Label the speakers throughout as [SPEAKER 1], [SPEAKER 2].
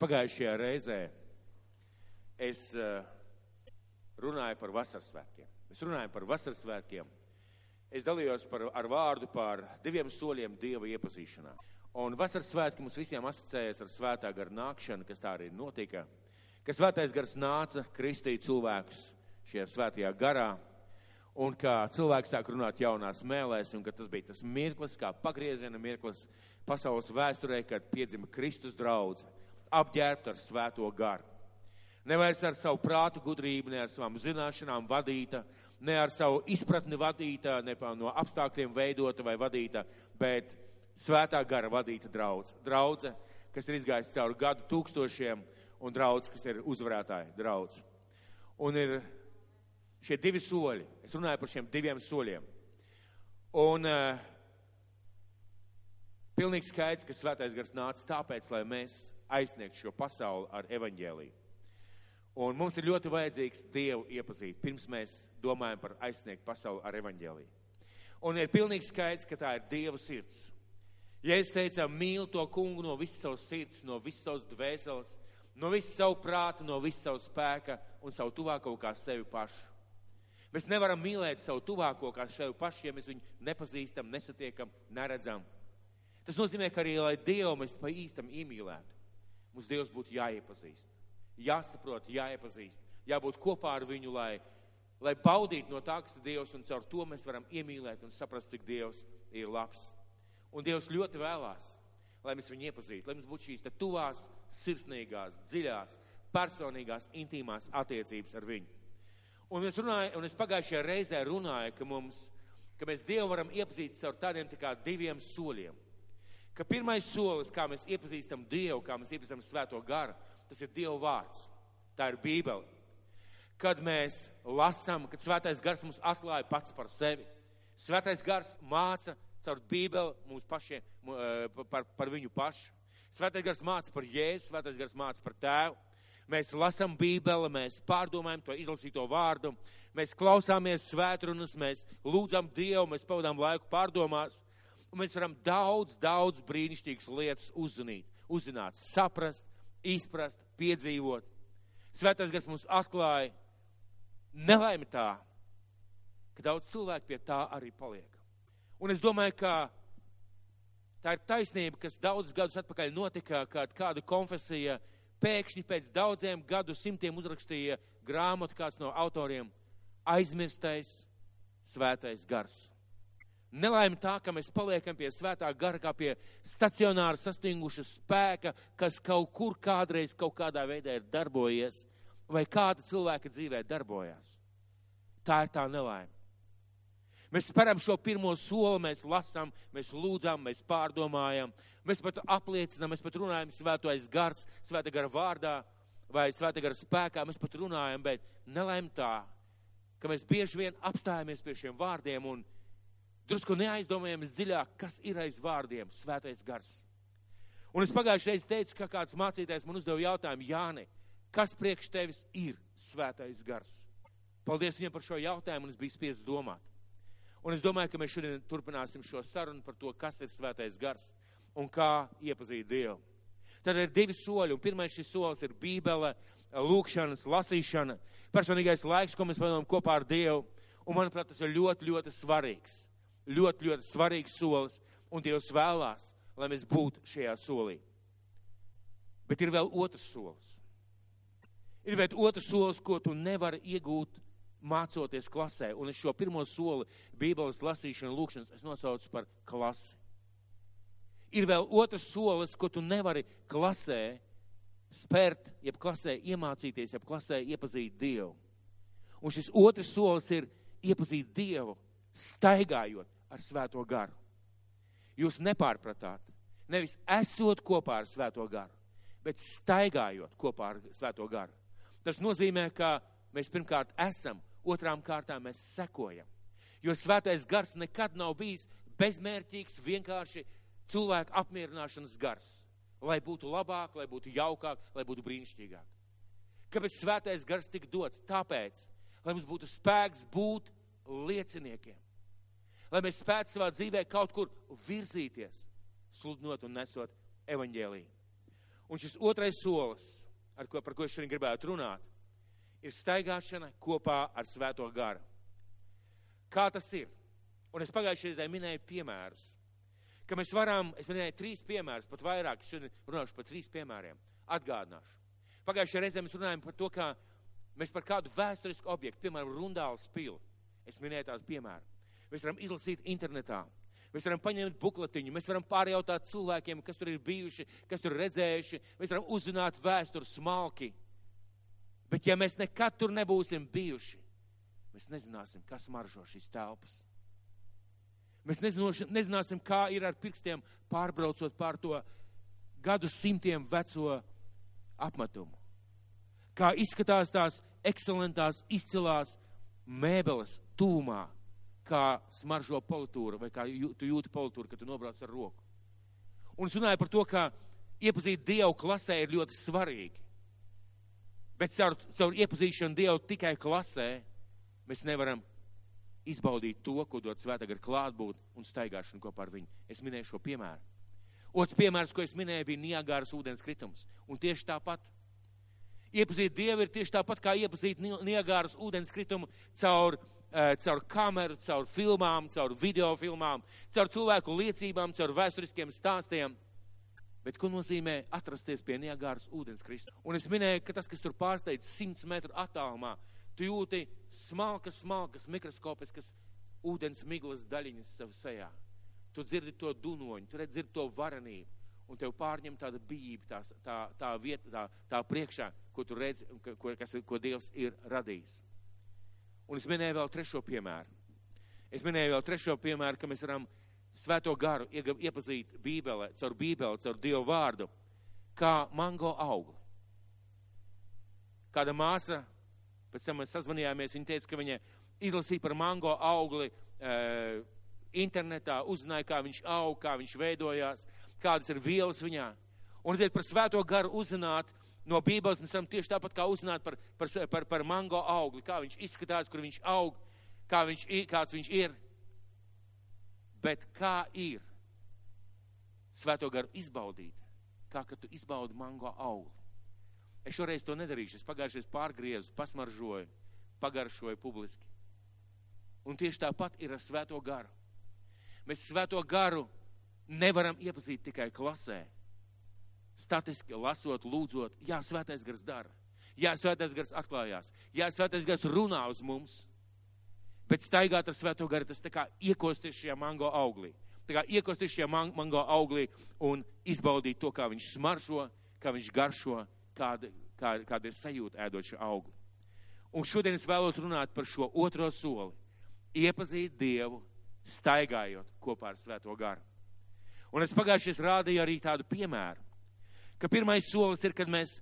[SPEAKER 1] Pagājušajā reizē es uh, runāju par vasarsvētkiem. Mēs runājam par vasarsvētkiem. Es dalījos par, ar vārdu par diviem soļiem Dieva iepazīšanā. Un vasaras svētki mums visiem asociējas ar svētā gara nākšanu, kas tā arī notika. Ka svētais gars nāca kristīt cilvēkus šajā svētajā garā. Un kā cilvēks sāk runāt jaunās mēlēs, un ka tas bija tas mirklis, kā pagrieziena mirklis pasaules vēsturē, kad piedzima Kristus draudz, apģērbta ar svēto garu. Nevairs ar savu prātu gudrību, ne ar savām zināšanām vadīta, ne ar savu izpratni vadīta, ne no apstākļiem veidota vai vadīta, bet svētā gara vadīta draudz. Draudze, kas ir izgājis cauri gadu tūkstošiem, un draudz, kas ir uzvarētāji draudz. Un ir šie divi soļi. Es runāju par šiem diviem soļiem. Un uh, pilnīgi skaidrs, ka svētais gars nāca tāpēc, lai mēs aizsniegtu šo pasauli ar evaņģēliju. Un mums ir ļoti vajadzīgs Dievu iepazīt, pirms mēs domājam par aizsniegt pasauli ar evaņģēliju. Un ir pilnīgi skaidrs, ka tā ir Dieva sirds. Ja es teicu, mīlu to kungu no visas savas sirds, no visas savas dvēseles, no visas savu prāta, no visas savu spēka un savu tuvāko kā sevi pašu. Mēs nevaram mīlēt savu tuvāko kā sevi pašu, ja mēs viņu nepazīstam, nesatiekam, neredzam. Tas nozīmē, ka arī, lai Dievu mēs pa īstam iemīlētu, mums Dievs būtu jāiepazīst, jāsaprot, jāiepazīst, jābūt kopā ar viņu, lai, lai baudītu no tā, kas ir Dievs, un caur to mēs varam iemīlēt un saprast, cik Dievs ir labs. Un Dievs ļoti vēlās, lai mēs viņu iepazītu, lai mums būtu šīs tuvās, sirsnīgās, dziļās, personīgās, intīmās attiecības ar viņu. Un es, runāju, un es pagājušajā reizē runāju, ka, mums, ka mēs Dievu varam iepazīt caur tādiem tā diviem soļiem. Ka pirmais solis, kā mēs iepazīstam Dievu, kā mēs iepazīstam Svēto garu, tas ir Dieva vārds. Tā ir Bībele. Kad mēs lasām, kad Svētais gars mums atklāja pats par sevi. Svētais gars māca caur Bībeli mums pašiem, eh, par, par viņu pašu. Svētais gars māca par Jēzu, Svētais gars māca par tēvu. Mēs lasām Bībeli, mēs pārdomājam to izlasīto vārdu, mēs klausāmies svētrunas, mēs lūdzam Dievu, mēs pavadām laiku pārdomās, un mēs varam daudz, daudz brīnišķīgas lietas uzzinīt, uzzināt, saprast, izprast, piedzīvot. Svētais gars mums atklāja nelaimi tā, ka daudz cilvēku pie tā arī paliek. Un es domāju, ka tā ir taisnība, kas daudzus gadus atpakaļ notika, kad kāda konfesija pēkšņi pēc daudziem gadu simtiem uzrakstīja grāmatu kāds no autoriem aizmirstais svētais gars. Nelaime tā, ka mēs paliekam pie svētā gara, kā pie stacionāra sastinguša spēka, kas kaut kur kādreiz kaut kādā veidā ir darbojies, vai kāda cilvēka dzīvē darbojās. Tā ir tā nelaime. Mēs speram šo pirmo soli, mēs lasām, mēs lūdzam, mēs pārdomājam, mēs pat apliecinām, mēs pat runājam svētais gars, svēta gara vārdā vai svēta gara spēkā, mēs pat runājam, bet nelēm tā, ka mēs bieži vien apstājamies pie šiem vārdiem un drusku neaizdomājamies dziļāk, kas ir aiz vārdiem svētais gars. Un es pagājušajā reizē teicu, ka kāds mācītājs man uzdeva jautājumu, Jāni, kas priekš tevis ir svētais gars? Paldies viņam par šo jautājumu, un es biju spiests domāt. Un es domāju, ka mēs šodien turpināsim šo sarunu par to, kas ir svētais gars un kā iepazīt Dievu. Tad ir divi soļi, un pirmais šis solis ir Bībele, lūkšanas, lasīšana, personīgais laiks, ko mēs pavadām kopā ar Dievu. Un, manuprāt, tas ir ļoti, ļoti svarīgs. Ļoti, ļoti svarīgs solis, un Dievs vēlās, lai mēs būtu šajā solī. Bet ir vēl otrs solis. Ir vēl otrs solis, ko tu nevari iegūt mācoties klasē, un es šo pirmo soli Bībeles lasīšanu, lūkšanas, es nosaucu par klasi. Ir vēl otrs solis, ko tu nevari klasē spērt, jeb klasē iemācīties, jeb klasē iepazīt Dievu. Un šis otrs solis ir iepazīt Dievu, staigājot ar svēto garu. Jūs nepārpratāt, nevis esot kopā ar svēto garu, bet staigājot kopā ar svēto garu. Tas nozīmē, ka mēs pirmkārt esam otrām kārtām mēs sekojam. Jo svētais gars nekad nav bijis bezmērķīgs, vienkārši cilvēku apmierināšanas gars. Lai būtu labāk, lai būtu jaukāk, lai būtu brīnišķīgāk. Kāpēc svētais gars tika dots? Tāpēc, lai mums būtu spēks būt lieciniekiem. Lai mēs spētu savā dzīvē kaut kur virzīties, sludinot un nesot evaņģēlīju. Un šis otrais solis, ko, par ko es šodien gribētu runāt, ir staigāšana kopā ar Svēto garu. Kā tas ir? Un es pagājušajā reizē minēju piemērus, ka mēs varam, es minēju trīs piemērus, pat vairāk, šodien runāšu par trīs piemēriem. Atgādināšu. Pagājušajā reizē mēs runājam par to, kā mēs par kādu vēsturisku objektu, piemēram, Rundāls pilu. Es minēju tādu piemēru. Mēs varam izlasīt internetā. Mēs varam paņemt bukletiņu, mēs varam pārjautāt cilvēkiem, kas tur ir bijuši, kas tur redzējuši. Mēs varam uzzināt vēsturi smalki. Bet ja mēs nekad tur nebūsim bijuši, mēs nezināsim, kas maržo šīs telpas. Mēs nezināsim, kā ir ar pirkstiem pārbraucot pār to gadu simtiem veco apmetumu. Kā izskatās tās ekscelentās, izcilās mēbeles tūmā, kā smaržo politūra vai kā tu jūti politūru, kad tu nobrauc ar roku. Un es runāju par to, ka iepazīt Dievu klasē ir ļoti svarīgi. Bet caur, caur iepazīšanu Dievu tikai klasē mēs nevaram izbaudīt to, ko dod svētā gar klātbūt un staigāšanu kopā ar viņu. Es minēju šo piemēru. Otrs piemērs, ko es minēju, bija Niagāras ūdens kritums. Un tieši tāpat. Iepazīt Dievu ir tieši tāpat kā iepazīt Niagāras ūdens kritumu caur, uh, caur kameru, caur filmām, caur video filmām, caur cilvēku liecībām, caur vēsturiskiem stāstiem. Bet ko nozīmē atrasties pie Niagāras ūdens kristuma? Un es minēju, ka tas, kas tur pārsteidz 100 metru attālumā, tu jūti smalkas, smalkas, mikroskopiskas ūdens miglas daļiņas sev sejā. Tu dzirdi to dunoņu, tu redzi to varenību, un tev pārņem tāda bijība, tā, tā, tā vieta, tā, tā priekšā, ko tu redzi, ko, kas, ko Dievs ir radījis. Un es minēju vēl trešo piemēru. Es minēju vēl trešo piemēru, ka mēs varam svēto garu iepazīt Bībelē, caur Bībeli, caur Dievu vārdu, kā mango augli. Kāda māsa Pēc tam mēs sazvanījāmies, viņa teica, ka viņa izlasīja par mango augli e, internetā, uzzināja, kā viņš aug, kā viņš veidojās, kādas ir vielas viņā. Un, redziet, par svēto garu uzzināt no Bībeles mēs varam tieši tāpat kā uzzināt par, par, par, par mango augli, kā viņš izskatās, kur viņš aug, kā viņš, kāds viņš ir. Bet kā ir svēto garu izbaudīt, kā kad tu izbaudi mango augli? Es šoreiz to nedarīšu. Es pagājušajā pārgriezu, pasmaržoju, pagaršoju publiski. Un tieši tāpat ir ar svēto garu. Mēs svēto garu nevaram iepazīt tikai klasē. Statiski lasot, lūdzot, jā, svētais gars dara. Jā, svētais gars atklājās. Jā, svētais gars runā uz mums. Bet staigāt ar svēto garu, tas tā kā iekosties šajā mango auglī. Tā kā iekosties šajā mango auglī un izbaudīt to, kā viņš smaržo, kā viņš garšo, kāda, kā, kāda ir sajūta ēdot šo augli. Un šodien es vēlos runāt par šo otro soli. Iepazīt Dievu, staigājot kopā ar Svēto garu. Un es pagājušies rādīju arī tādu piemēru, ka pirmais solis ir, kad mēs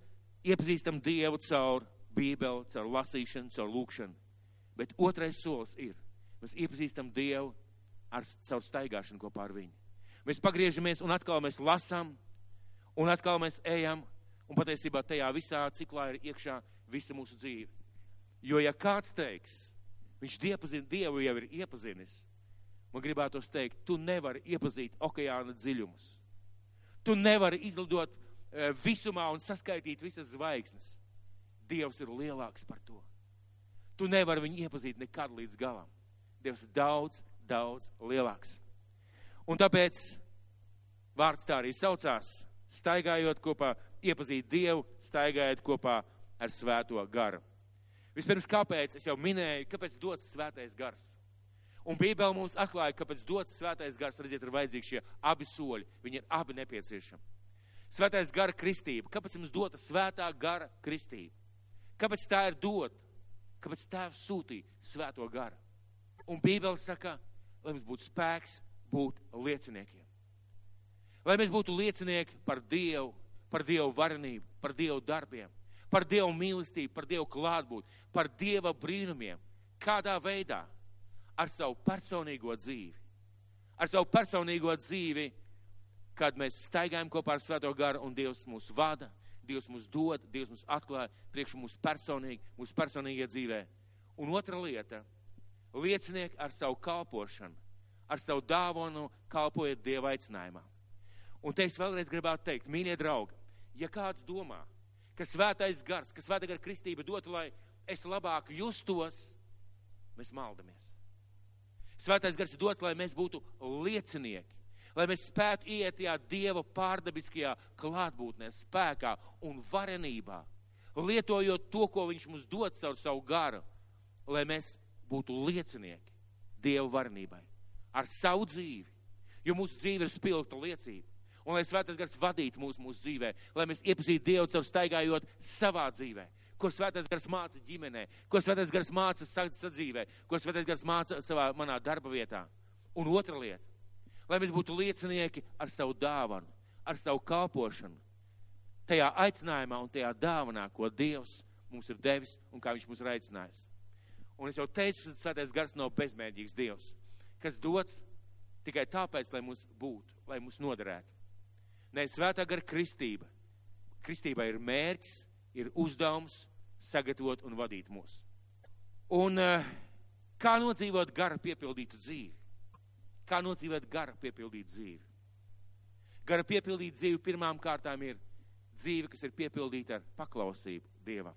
[SPEAKER 1] iepazīstam Dievu caur Bībeli, caur lasīšanu, caur lūkšanu. Bet otrais solis ir, mēs iepazīstam Dievu ar, caur staigāšanu kopā ar viņu. Mēs pagriežamies un atkal mēs lasām, un atkal mēs ejam, Un patiesībā tajā visā ciklā ir iekšā visa mūsu dzīve. Jo ja kāds teiks, viņš diepazin, Dievu jau ir iepazinis, man gribētos teikt, tu nevari iepazīt okeāna dziļumus. Tu nevari izlidot e, visumā un saskaitīt visas zvaigznes. Dievs ir lielāks par to. Tu nevari viņu iepazīt nekad līdz galam. Dievs ir daudz, daudz lielāks. Un tāpēc vārds tā arī saucās, staigājot kopā iepazīt Dievu, staigājot kopā ar svēto garu. Vispirms, kāpēc? Es jau minēju, kāpēc dots svētais gars. Un Bībele mums atklāja, kāpēc dots svētais gars, redziet, ir vajadzīgi šie abi soļi. Viņi ir abi nepieciešami. Svētais gara kristība. Kāpēc mums dota svētā gara kristība? Kāpēc tā ir dot? Kāpēc tēvs sūtīja svēto garu? Un Bībele saka, lai mums būtu spēks būt lieciniekiem. Lai mēs būtu liecinieki par Dievu, par Dievu varenību, par Dievu darbiem, par Dievu mīlestību, par Dievu klātbūtni, par Dieva brīnumiem. Kādā veidā? Ar savu personīgo dzīvi. Ar savu personīgo dzīvi, kad mēs staigājam kopā ar Svēto garu un Dievs mūs vada, Dievs mūs dod, Dievs mūs atklāja priekš mūsu personīgi, mūsu personīgajā dzīvē. Un otra lieta - liecinieki ar savu kalpošanu, ar savu dāvanu kalpojiet Dieva aicinājumā. Un te es vēlreiz gribētu teikt, mīļie draugi, ja kāds domā, ka svētais gars, ka svētā gara kristība dot, lai es labāk justos, mēs maldamies. Svētais gars ir dots, lai mēs būtu liecinieki, lai mēs spētu iet tajā Dieva pārdabiskajā klātbūtnē, spēkā un varenībā, lietojot to, ko Viņš mums dod caur savu garu, lai mēs būtu liecinieki Dieva varenībai ar savu dzīvi, jo mūsu dzīve ir spilgta liecība. Un lai svētais gars vadītu mūsu, mūsu dzīvē, lai mēs iepazītu Dievu caur staigājot savā dzīvē, ko svētais gars māca ģimenē, ko svētais gars māca sadzīvē, ko svētais gars māca savā manā darba vietā. Un otra lieta, lai mēs būtu liecinieki ar savu dāvanu, ar savu kalpošanu, tajā aicinājumā un tajā dāvanā, ko Dievs mums ir devis un kā Viņš mūs ir aicinājis. Un es jau teicu, ka svētais gars nav bezmērķīgs Dievs, kas dots tikai tāpēc, lai mums būtu, lai mums noderētu. Nē, svētā gara kristība. Kristībai ir mērķis, ir uzdevums sagatavot un vadīt mūs. Un uh, kā nodzīvot gara piepildītu dzīvi? Kā nodzīvot gara piepildītu dzīvi? Gara piepildīta dzīve pirmām kārtām ir dzīve, kas ir piepildīta ar paklausību Dievam.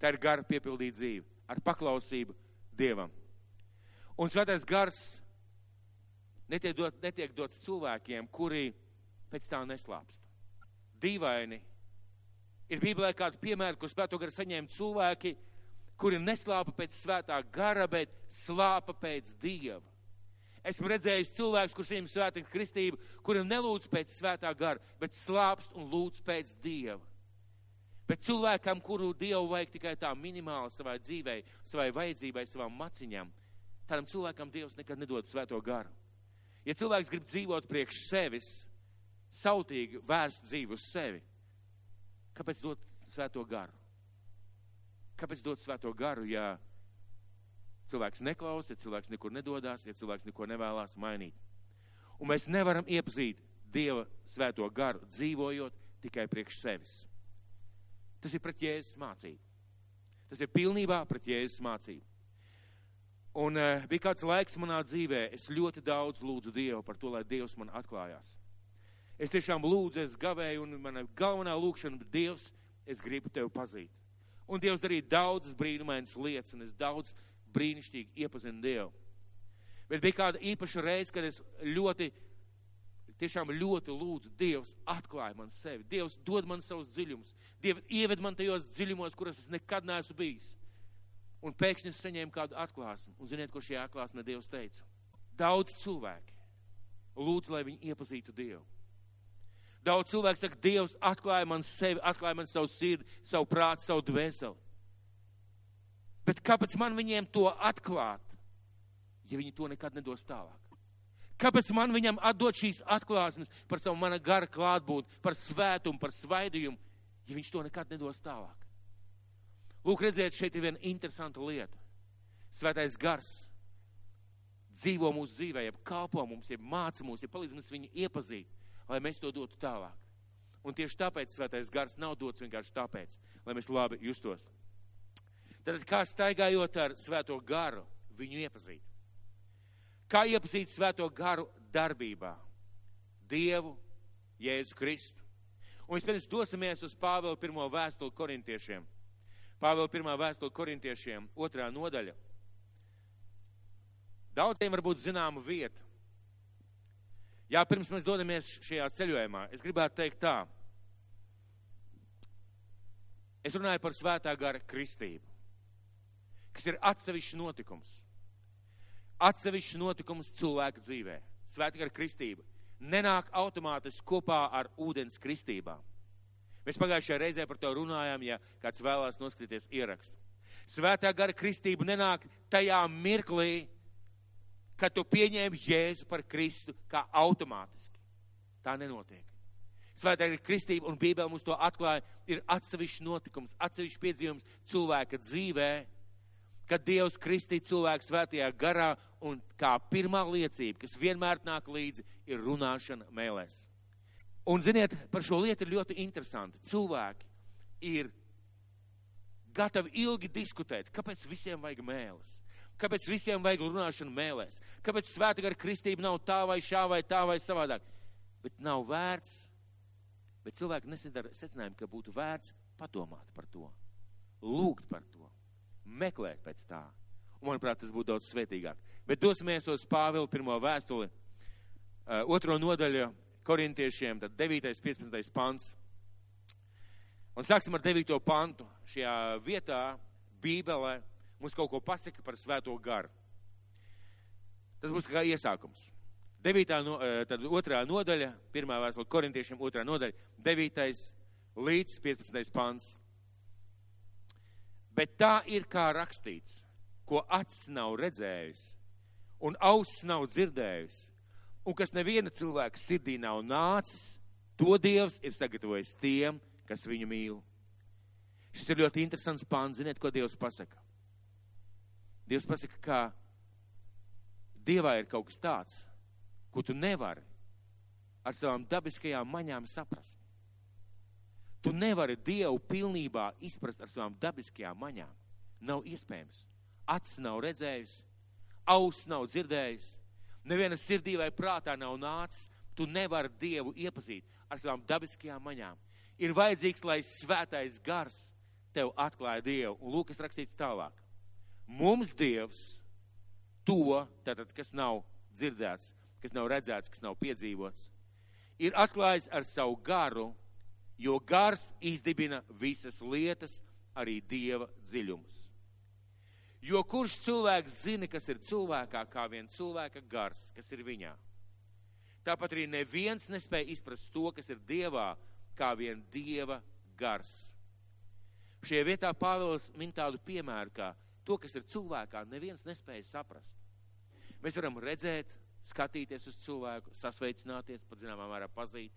[SPEAKER 1] Tā ir gara piepildīta dzīve ar paklausību Dievam. Un svētais gars netiek, dot, netiek dots cilvēkiem, kuri pēc tā neslāpst. Dīvaini Ir Bībelē kādi piemēri, kur svēto garu saņēma cilvēki, kuri neslāpa pēc svētā gara, bet slāpa pēc Dieva. Esmu redzējis cilvēkus, kurus viņam svētā kristība, kuriem nelūdz pēc svētā gara, bet slāpst un lūdz pēc Dieva. Bet cilvēkam, kuru Dievu vajag tikai tā minimāli savai dzīvei, savai vajadzībai, savām maciņām, tādam cilvēkam Dievs nekad nedod svēto garu. Ja cilvēks grib dzīvot priekš sevis, sautīgi vērst dzīvi uz sevi, Kāpēc dot svēto garu? Kāpēc dot svēto garu, ja cilvēks neklausa, ja cilvēks nekur nedodās, ja cilvēks neko nevēlas mainīt? Un mēs nevaram iepazīt Dieva svēto garu, dzīvojot tikai priekš sevis. Tas ir pret Jēzus mācību. Tas ir pilnībā pret Jēzus mācību. Un uh, bija kāds laiks manā dzīvē, es ļoti daudz lūdzu Dievu par to, lai Dievs man atklājās. Es tiešām lūdzu, es gavēju, un mana galvenā lūkšana, Dievs, es gribu tevi pazīt. Un Dievs darīja daudzas brīnumainas lietas, un es daudz brīnišķīgi iepazinu Dievu. Bet bija kāda īpaša reize, kad es ļoti, tiešām ļoti lūdzu, Dievs atklāja man sevi, Dievs dod man savus dziļumus, Dievs ieved man tajos dziļumos, kuras es nekad neesmu bijis. Un pēkšņi es saņēmu kādu atklāsmi, un ziniet, ko šajā atklāsmē Dievs teica? Daudz cilvēki lūdzu, lai viņi iepazītu Dievu. Daudz cilvēku saka, Dievs atklāja man sevi, atklāja man savu sirdi, savu prātu, savu dvēseli. Bet kāpēc man viņiem to atklāt, ja viņi to nekad nedos tālāk? Kāpēc man viņam atdot šīs atklāsmes par savu mana gara klātbūtni, par svētumu, par svaidījumu, ja viņš to nekad nedos tālāk? Lūk, redziet, šeit ir viena interesanta lieta. Svētais gars dzīvo mūsu dzīvē, jeb kalpo mums, jeb māca mūs, jeb palīdz mums viņu iepazīt lai mēs to dotu tālāk. Un tieši tāpēc svētais gars nav dots vienkārši tāpēc, lai mēs labi justos. Tad kā staigājot ar svēto garu, viņu iepazīt? Kā iepazīt svēto garu darbībā? Dievu, Jēzu Kristu. Un vispirms dosimies uz Pāvela pirmo vēstuli korintiešiem. Pāvela pirmā vēstule korintiešiem, otrā nodaļa. Daudziem varbūt zināma vieta. Jā, pirms mēs dodamies šajā ceļojumā, es gribētu teikt tā. Es runāju par svētā gara kristību, kas ir atsevišķs notikums. Atsevišķs notikums cilvēka dzīvē. Svētā gara kristība nenāk automātiski kopā ar ūdens kristībām. Mēs pagājušajā reizē par to runājām, ja kāds vēlās noskatīties ierakstu. Svētā gara kristība nenāk tajā mirklī, ka tu pieņēmi Jēzu par Kristu kā automātiski. Tā nenotiek. Svētā ir kristība, un Bībele mums to atklāja, ir atsevišķs notikums, atsevišķs piedzīvums cilvēka dzīvē, kad Dievs kristīja cilvēku svētajā garā, un kā pirmā liecība, kas vienmēr nāk līdzi, ir runāšana mēlēs. Un, ziniet, par šo lietu ir ļoti interesanti. Cilvēki ir gatavi ilgi diskutēt, kāpēc visiem vajag mēlis. Kāpēc visiem vajag runāšanu mēlēs? Kāpēc svēta gara kristība nav tā vai šā vai tā vai savādāk? Bet nav vērts Bet cilvēki nesadara secinājumu, ka būtu vērts padomāt par to, lūgt par to, meklēt pēc tā. Un, manuprāt, tas būtu daudz svētīgāk. Bet dosimies uz Pāvila pirmo vēstuli, uh, otro nodaļu korintiešiem, tad 9. 15. pants. Un sāksim ar 9. pantu. Šajā vietā Bībelē mums kaut ko pasaka par svēto garu. Tas būs kā iesākums. 9. No, tad otrā nodaļa, pirmā vēstule korintiešiem, otrā nodaļa, 9. līdz 15. pants. Bet tā ir kā rakstīts, ko acis nav redzējusi un auss nav dzirdējusi, un kas neviena cilvēka sirdī nav nācis, to Dievs ir sagatavojis tiem, kas viņu mīl. Šis ir ļoti interesants pāns. Ziniet, ko Dievs pasaka? Dievs pasaka, ka Dievā ir kaut kas tāds, ko tu nevari ar savām dabiskajām maņām saprast. Tu nevari Dievu pilnībā izprast ar savām dabiskajām maņām. Nav iespējams. Acis nav redzējusi, auss nav dzirdējusi, neviena sirdī vai prātā nav nācis. Tu nevari Dievu iepazīt ar savām dabiskajām maņām. Ir vajadzīgs, lai svētais gars tev atklāja Dievu. Un lūk, kas rakstīts tālāk. Mums Dievs to, tātad, kas nav dzirdēts, kas nav redzēts, kas nav piedzīvots, ir atklājis ar savu garu, jo gars izdibina visas lietas, arī Dieva dziļumus. Jo kurš cilvēks zina, kas ir cilvēkā, kā vien cilvēka gars, kas ir viņā? Tāpat arī neviens nespēja izprast to, kas ir Dievā, kā vien Dieva gars. Šajā vietā Pāvils min tādu piemēru, kā to, kas ir cilvēkā, neviens nespēja saprast. Mēs varam redzēt, skatīties uz cilvēku, sasveicināties, pat zināmā mērā pazīt,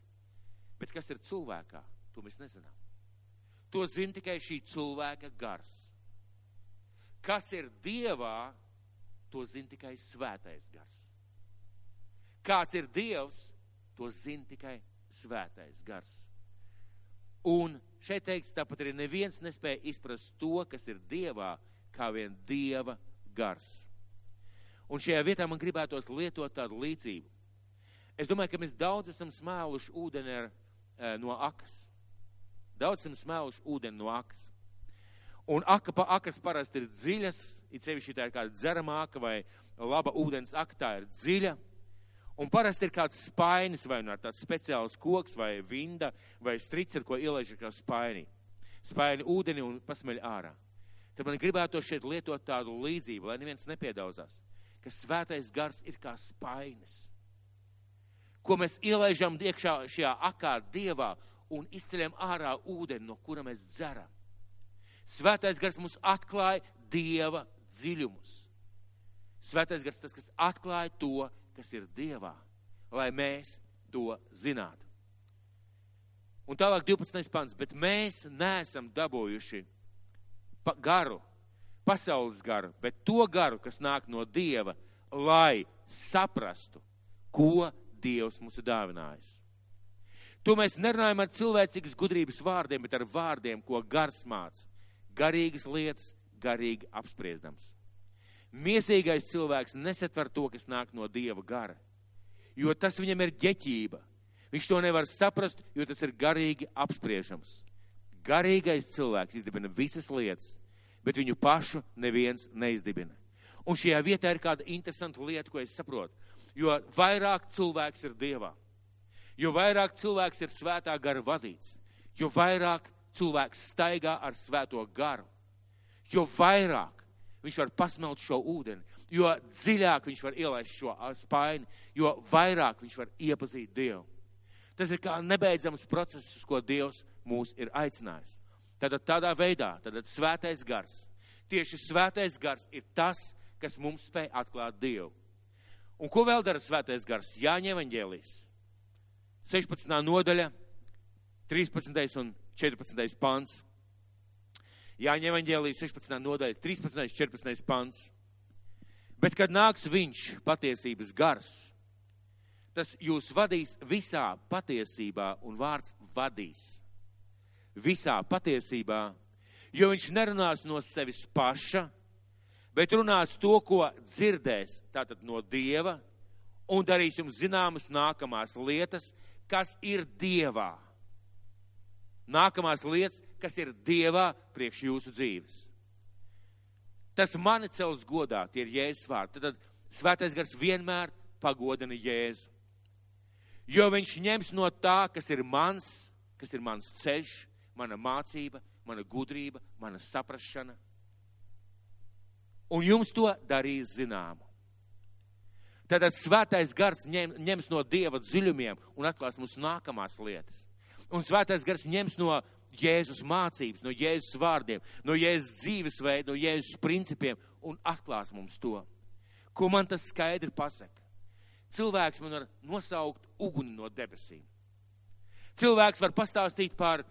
[SPEAKER 1] bet kas ir cilvēkā, to mēs nezinām. To zina tikai šī cilvēka gars. Kas ir Dievā, to zina tikai svētais gars. Kāds ir Dievs, to zina tikai svētais gars. Un šeit teiks, tāpat arī neviens nespēja izprast to, kas ir Dievā, kā vien Dieva gars. Un šajā vietā man gribētos lietot tādu līdzību. Es domāju, ka mēs daudz esam smēluši ūdeni ar, e, no akas. Daudz esam smēluši ūdeni no akas. Un aka pa akas parasti ir dziļas, it sevišķi tā ir kāda dzeramā aka vai laba ūdens aka, tā ir dziļa. Un parasti ir kāds spainis, vai nu ar tāds speciāls koks, vai vinda, vai strics, ar ko ielaiž kā spaini. Spaini ūdeni un pasmeļ ārā. Tad man gribētu šeit lietot tādu līdzību, lai neviens nepiedauzās, ka svētais gars ir kā spainis, ko mēs ielaižam iekšā šajā akā dievā un izceļam ārā ūdeni, no kura mēs dzeram. Svētais gars mums atklāja dieva dziļumus. Svētais gars tas, kas atklāja to, kas ir Dievā, lai mēs to zinātu. Un tālāk 12. pants, bet mēs neesam dabūjuši pa garu, pasaules garu, bet to garu, kas nāk no Dieva, lai saprastu, ko Dievs mums ir dāvinājis. To mēs nerunājam ar cilvēcīgas gudrības vārdiem, bet ar vārdiem, ko gars māca. Garīgas lietas, garīgi apspriestams. Miesīgais cilvēks nesatver to, kas nāk no Dieva gara, jo tas viņam ir ģeķība. Viņš to nevar saprast, jo tas ir garīgi apspriežams. Garīgais cilvēks izdibina visas lietas, bet viņu pašu neviens neizdibina. Un šajā vietā ir kāda interesanta lieta, ko es saprotu. Jo vairāk cilvēks ir Dievā, jo vairāk cilvēks ir svētā gara vadīts, jo vairāk cilvēks staigā ar svēto garu, jo vairāk viņš var pasmelt šo ūdeni, jo dziļāk viņš var ielaist šo spaini, jo vairāk viņš var iepazīt Dievu. Tas ir kā nebeidzams process, uz ko Dievs mūs ir aicinājis. Tātad tādā veidā, tātad svētais gars. Tieši svētais gars ir tas, kas mums spēj atklāt Dievu. Un ko vēl dara svētais gars? Jāņa evaņģēlīs. 16. nodaļa, 13. un 14. pants. Jāņem evaņģēlijas 16. nodaļa, 13. 14. pants. Bet, kad nāks viņš, patiesības gars, tas jūs vadīs visā patiesībā, un vārds vadīs visā patiesībā, jo viņš nerunās no sevis paša, bet runās to, ko dzirdēs, tātad no Dieva, un darīs jums zināmas nākamās lietas, kas ir Dievā. nākamās lietas, kas ir Dievā priekš jūsu dzīves. Tas mani cels godā, tie ir Jēzus vārdi. Tad, tad svētais gars vienmēr pagodina Jēzu. Jo viņš ņems no tā, kas ir mans, kas ir mans ceļš, mana mācība, mana gudrība, mana saprašana. Un jums to darīs zināmu. Tātad svētais gars ņem, ņems no Dieva dziļumiem un atklās mums nākamās lietas. Un svētais gars ņems no Jēzus mācības, no Jēzus vārdiem, no Jēzus dzīvesveida, no Jēzus principiem un atklās mums to. Ko man tas skaidri pasaka? Cilvēks man var nosaukt uguni no debesīm. Cilvēks var pastāstīt par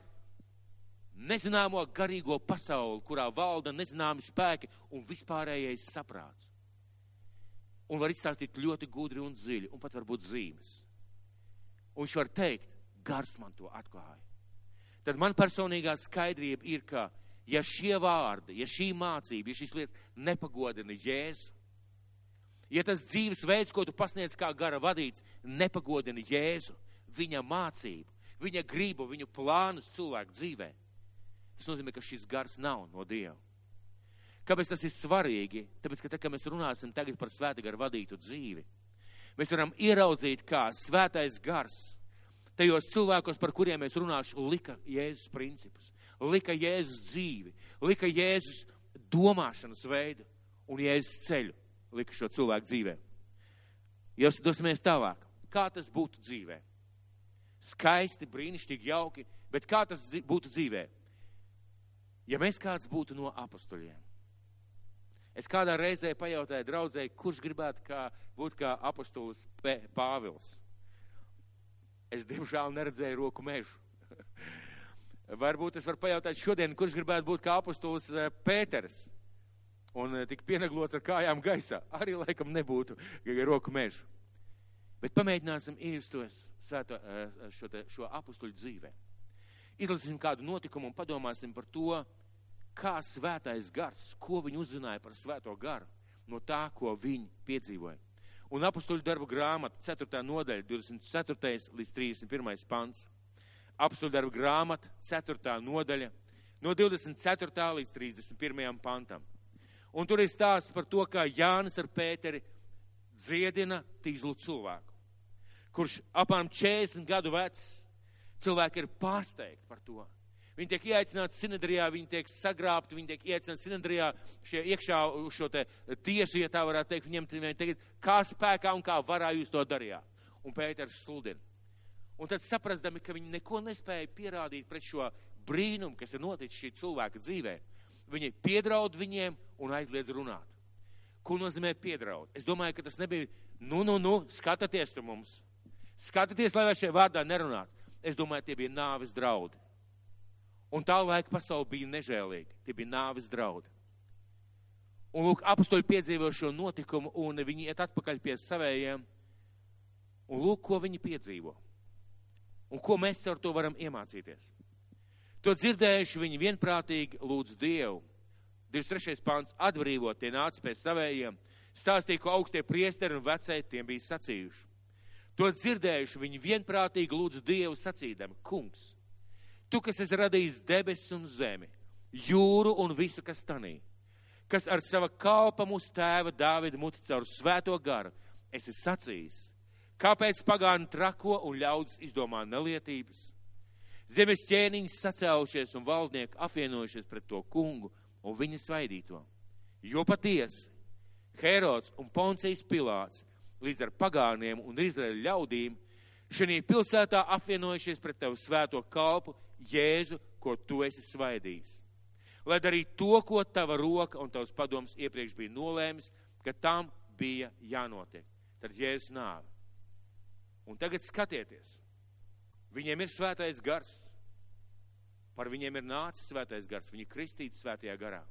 [SPEAKER 1] nezināmo garīgo pasauli, kurā valda nezināmi spēki un vispārējais saprāts. Un var izstāstīt ļoti gudri un dziļi, un pat varbūt zīmes. Un viņš var teikt, gars man to atklāja tad man personīgā skaidrība ir, ka ja šie vārdi, ja šī mācība, ja šīs lietas nepagodina Jēzu, ja tas dzīves veids, ko tu pasniedz kā gara vadīts, nepagodina Jēzu, viņa mācību, viņa gribu, viņu plānus cilvēku dzīvē, tas nozīmē, ka šis gars nav no Dieva. Kāpēc tas ir svarīgi? Tāpēc, ka tā, kad mēs runāsim tagad par svēta gara vadītu dzīvi, mēs varam ieraudzīt, kā svētais gars tajos cilvēkos, par kuriem es runāšu, lika Jēzus principus, lika Jēzus dzīvi, lika Jēzus domāšanas veidu un Jēzus ceļu lika šo cilvēku dzīvē. Jūs dosimies tālāk. Kā tas būtu dzīvē? Skaisti, brīnišķīgi, jauki, bet kā tas būtu dzīvē? Ja mēs kāds būtu no apustuļiem. Es kādā reizē pajautāju draudzēji, kurš gribētu kā, būt kā apustulis Pāvils. Es, diemžēl, neredzēju roku mežu. Varbūt es varu pajautāt šodien, kurš gribētu būt kā apustulis eh, Pēters un eh, tik pieneglots ar kājām gaisā. Arī laikam nebūtu roku mežu. Bet pamēģināsim iejustos sēto, eh, šo, te, šo apustuļu dzīvē. Izlasīsim kādu notikumu un padomāsim par to, kā svētais gars, ko viņi uzzināja par svēto garu no tā, ko viņi piedzīvoja. Un apstuļu darbu grāmata, 4. nodaļa, 24. līdz 31. pants. Apstuļu darbu grāmata, 4. nodaļa, no 24. līdz 31. pantam. Un tur ir stāsts par to, kā Jānis ar Pēteri dziedina tīzlu cilvēku, kurš apmēram 40 gadu vecs cilvēki ir pārsteigti par to Viņi tiek ieaicināti sinedrijā, viņi tiek sagrābti, viņi tiek ieaicināti sinedrijā šie iekšā uz šo te tiesu, ja tā varētu teikt, viņiem teikt, kā spēkā un kā varā jūs to darījāt. Un Pēters sludina. Un tad saprastami, ka viņi neko nespēja pierādīt pret šo brīnumu, kas ir noticis šī cilvēka dzīvē, viņi piedraud viņiem un aizliedz runāt. Ko nozīmē piedraud? Es domāju, ka tas nebija, nu, nu, nu, skatieties tu mums. Skatieties, lai šajā vārdā nerunāt. Es domāju, tie bija nāves draudi. Un tā laika pasaule bija nežēlīga. Tie bija nāves draudi. Un lūk, apstoļi piedzīvo šo notikumu, un viņi iet atpakaļ pie savējiem. Un lūk, ko viņi piedzīvo. Un ko mēs ar to varam iemācīties. To dzirdējuši viņi vienprātīgi lūdz Dievu. 23. pāns atbrīvot, tie nāca pie savējiem, stāstīja, ko augstie priesteri un vecēji tiem bija sacījuši. To dzirdējuši viņi vienprātīgi lūdz Dievu sacīdami, kungs, Tu, kas esi radījis debesis un zemi, jūru un visu, kas tanī, kas ar sava kalpa mūsu tēva Dāvida muti caur svēto garu, esi sacījis, kāpēc pagāni trako un ļaudis izdomā nelietības. Zemes ķēniņš sacēlušies un valdnieki apvienojušies pret to kungu un viņa svaidīto. Jo patiesi, Herods un Poncijas Pilāts līdz ar pagāniem un Izraēļa ļaudīm šajā pilsētā apvienojušies pret tavu svēto kalpu Jēzu, ko tu esi svaidījis. Lai darītu to, ko tava roka un tavs padoms iepriekš bija nolēmis, ka tam bija jānotiek. Tad Jēzus nāve. Un tagad skatieties, viņiem ir svētais gars. Par viņiem ir nācis svētais gars, viņi kristīti svētajā garā.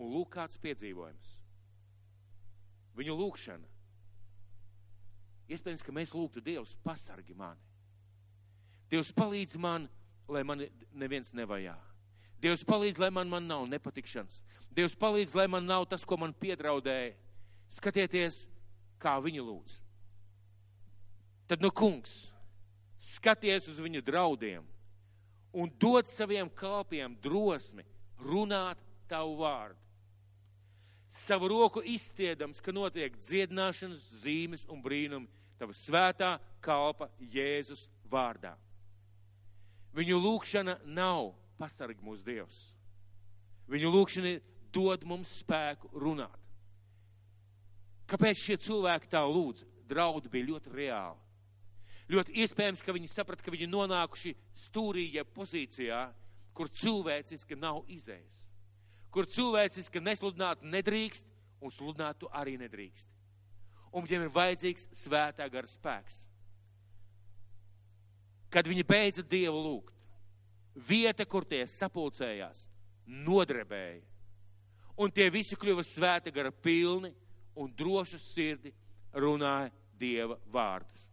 [SPEAKER 1] Un lūk, kāds piedzīvojums. Viņu lūkšana. Iespējams, ka mēs lūgtu Dievs pasargi mani. Dievs palīdz man lai man neviens nevajā. Dievs palīdz, lai man, man nav nepatikšanas. Dievs palīdz, lai man nav tas, ko man piedraudēja. Skatieties, kā viņi lūdz. Tad, nu, kungs, skaties uz viņu draudiem un dod saviem kalpiem drosmi runāt tavu vārdu. Savu roku izstiedams, ka notiek dziedināšanas zīmes un brīnumi tava svētā kalpa Jēzus vārdā. Viņu lūkšana nav pasarg mūsu Dievs. Viņu lūkšana dod mums spēku runāt. Kāpēc šie cilvēki tā lūdza? Draudi bija ļoti reāli. Ļoti iespējams, ka viņi saprata, ka viņi nonākuši stūrī, ja pozīcijā, kur cilvēciski nav izējis. Kur cilvēciski nesludināt nedrīkst, un sludināt tu arī nedrīkst. Un viņiem ir vajadzīgs svētā gara spēks. Kad viņi beidza Dievu lūgt, vieta, kur tie sapulcējās, nodrebēja. Un tie visi kļuva svēta gara pilni un drošu sirdi runāja Dieva vārdus.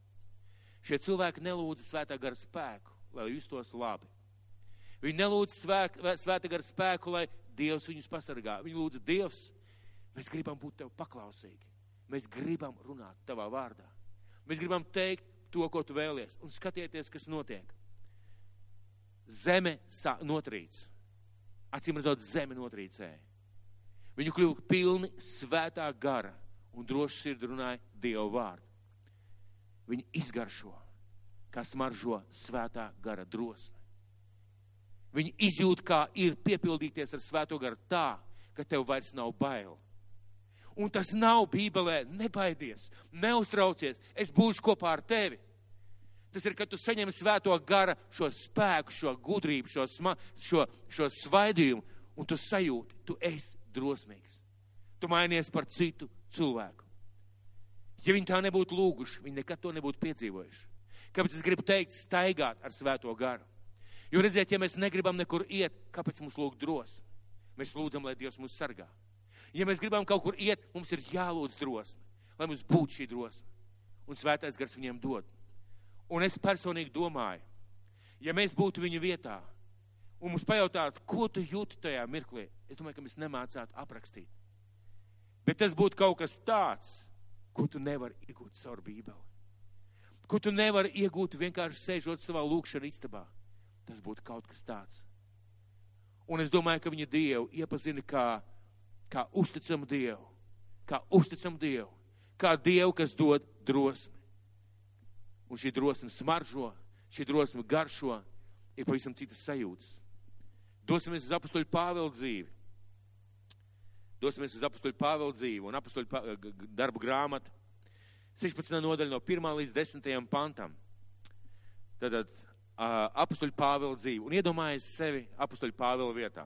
[SPEAKER 1] Šie cilvēki nelūdza svētā gara spēku, lai justos labi. Viņi nelūdza svēk, svētā gara spēku, lai Dievs viņus pasargā. Viņi lūdza Dievs, mēs gribam būt Tev paklausīgi. Mēs gribam runāt Tavā vārdā. Mēs gribam teikt to, ko Tu vēlies. Un skatieties, kas notiek. Zeme notrīc. Acīm redzot, zeme notrīcēja. Viņu kļuva pilni svētā gara un droši sirdi runāja Dievu vārdu. Viņi izgaršo, kā smaržo svētā gara drosme. Viņi izjūt, kā ir piepildīties ar svēto garu tā, ka tev vairs nav bail. Un tas nav Bībelē, nebaidies, neuztraucies, es būšu kopā ar tevi. Tas ir, kad tu saņem svēto gara, šo spēku, šo gudrību, šo, sma, šo, šo svaidījumu, un tu sajūti, tu esi drosmīgs. Tu mainies par citu cilvēku. Ja viņi tā nebūtu lūguši, viņi nekad to nebūtu piedzīvojuši. Kāpēc es gribu teikt, staigāt ar svēto garu? Jo redziet, ja mēs negribam nekur iet, kāpēc mums lūgt drosmi? Mēs lūdzam, lai Dievs mūs sargā. Ja mēs gribam kaut kur iet, mums ir jālūdz drosme, lai mums būtu šī drosme. Un svētais gars viņiem dod. Un es personīgi domāju, ja mēs būtu viņu vietā, un mums pajautātu, ko tu jūti tajā mirklī, es domāju, ka mēs nemācātu aprakstīt. Bet tas būtu kaut kas tāds, ko tu nevari iegūt caur Bībeli. Ko tu nevari iegūt vienkārši sēžot savā lūkšanā istabā. Tas būtu kaut kas tāds. Un es domāju, ka viņa Dievu iepazina kā, kā uzticamu Dievu, kā uzticamu Dievu, kā Dievu, kas dod drosmi. Un šī drosme smaržo, šī drosme garšo, ir pavisam citas sajūtas. Dosimies uz apustuļu Pāvela dzīvi. Dosimies uz apustuļu Pāvela dzīvi un apustuļu darbu grāmatu. 16. nodaļa no 1. līdz 10. pantam. Tātad apustuļu Pāvela dzīvi. Un iedomājies sevi apustuļu Pāvela vietā.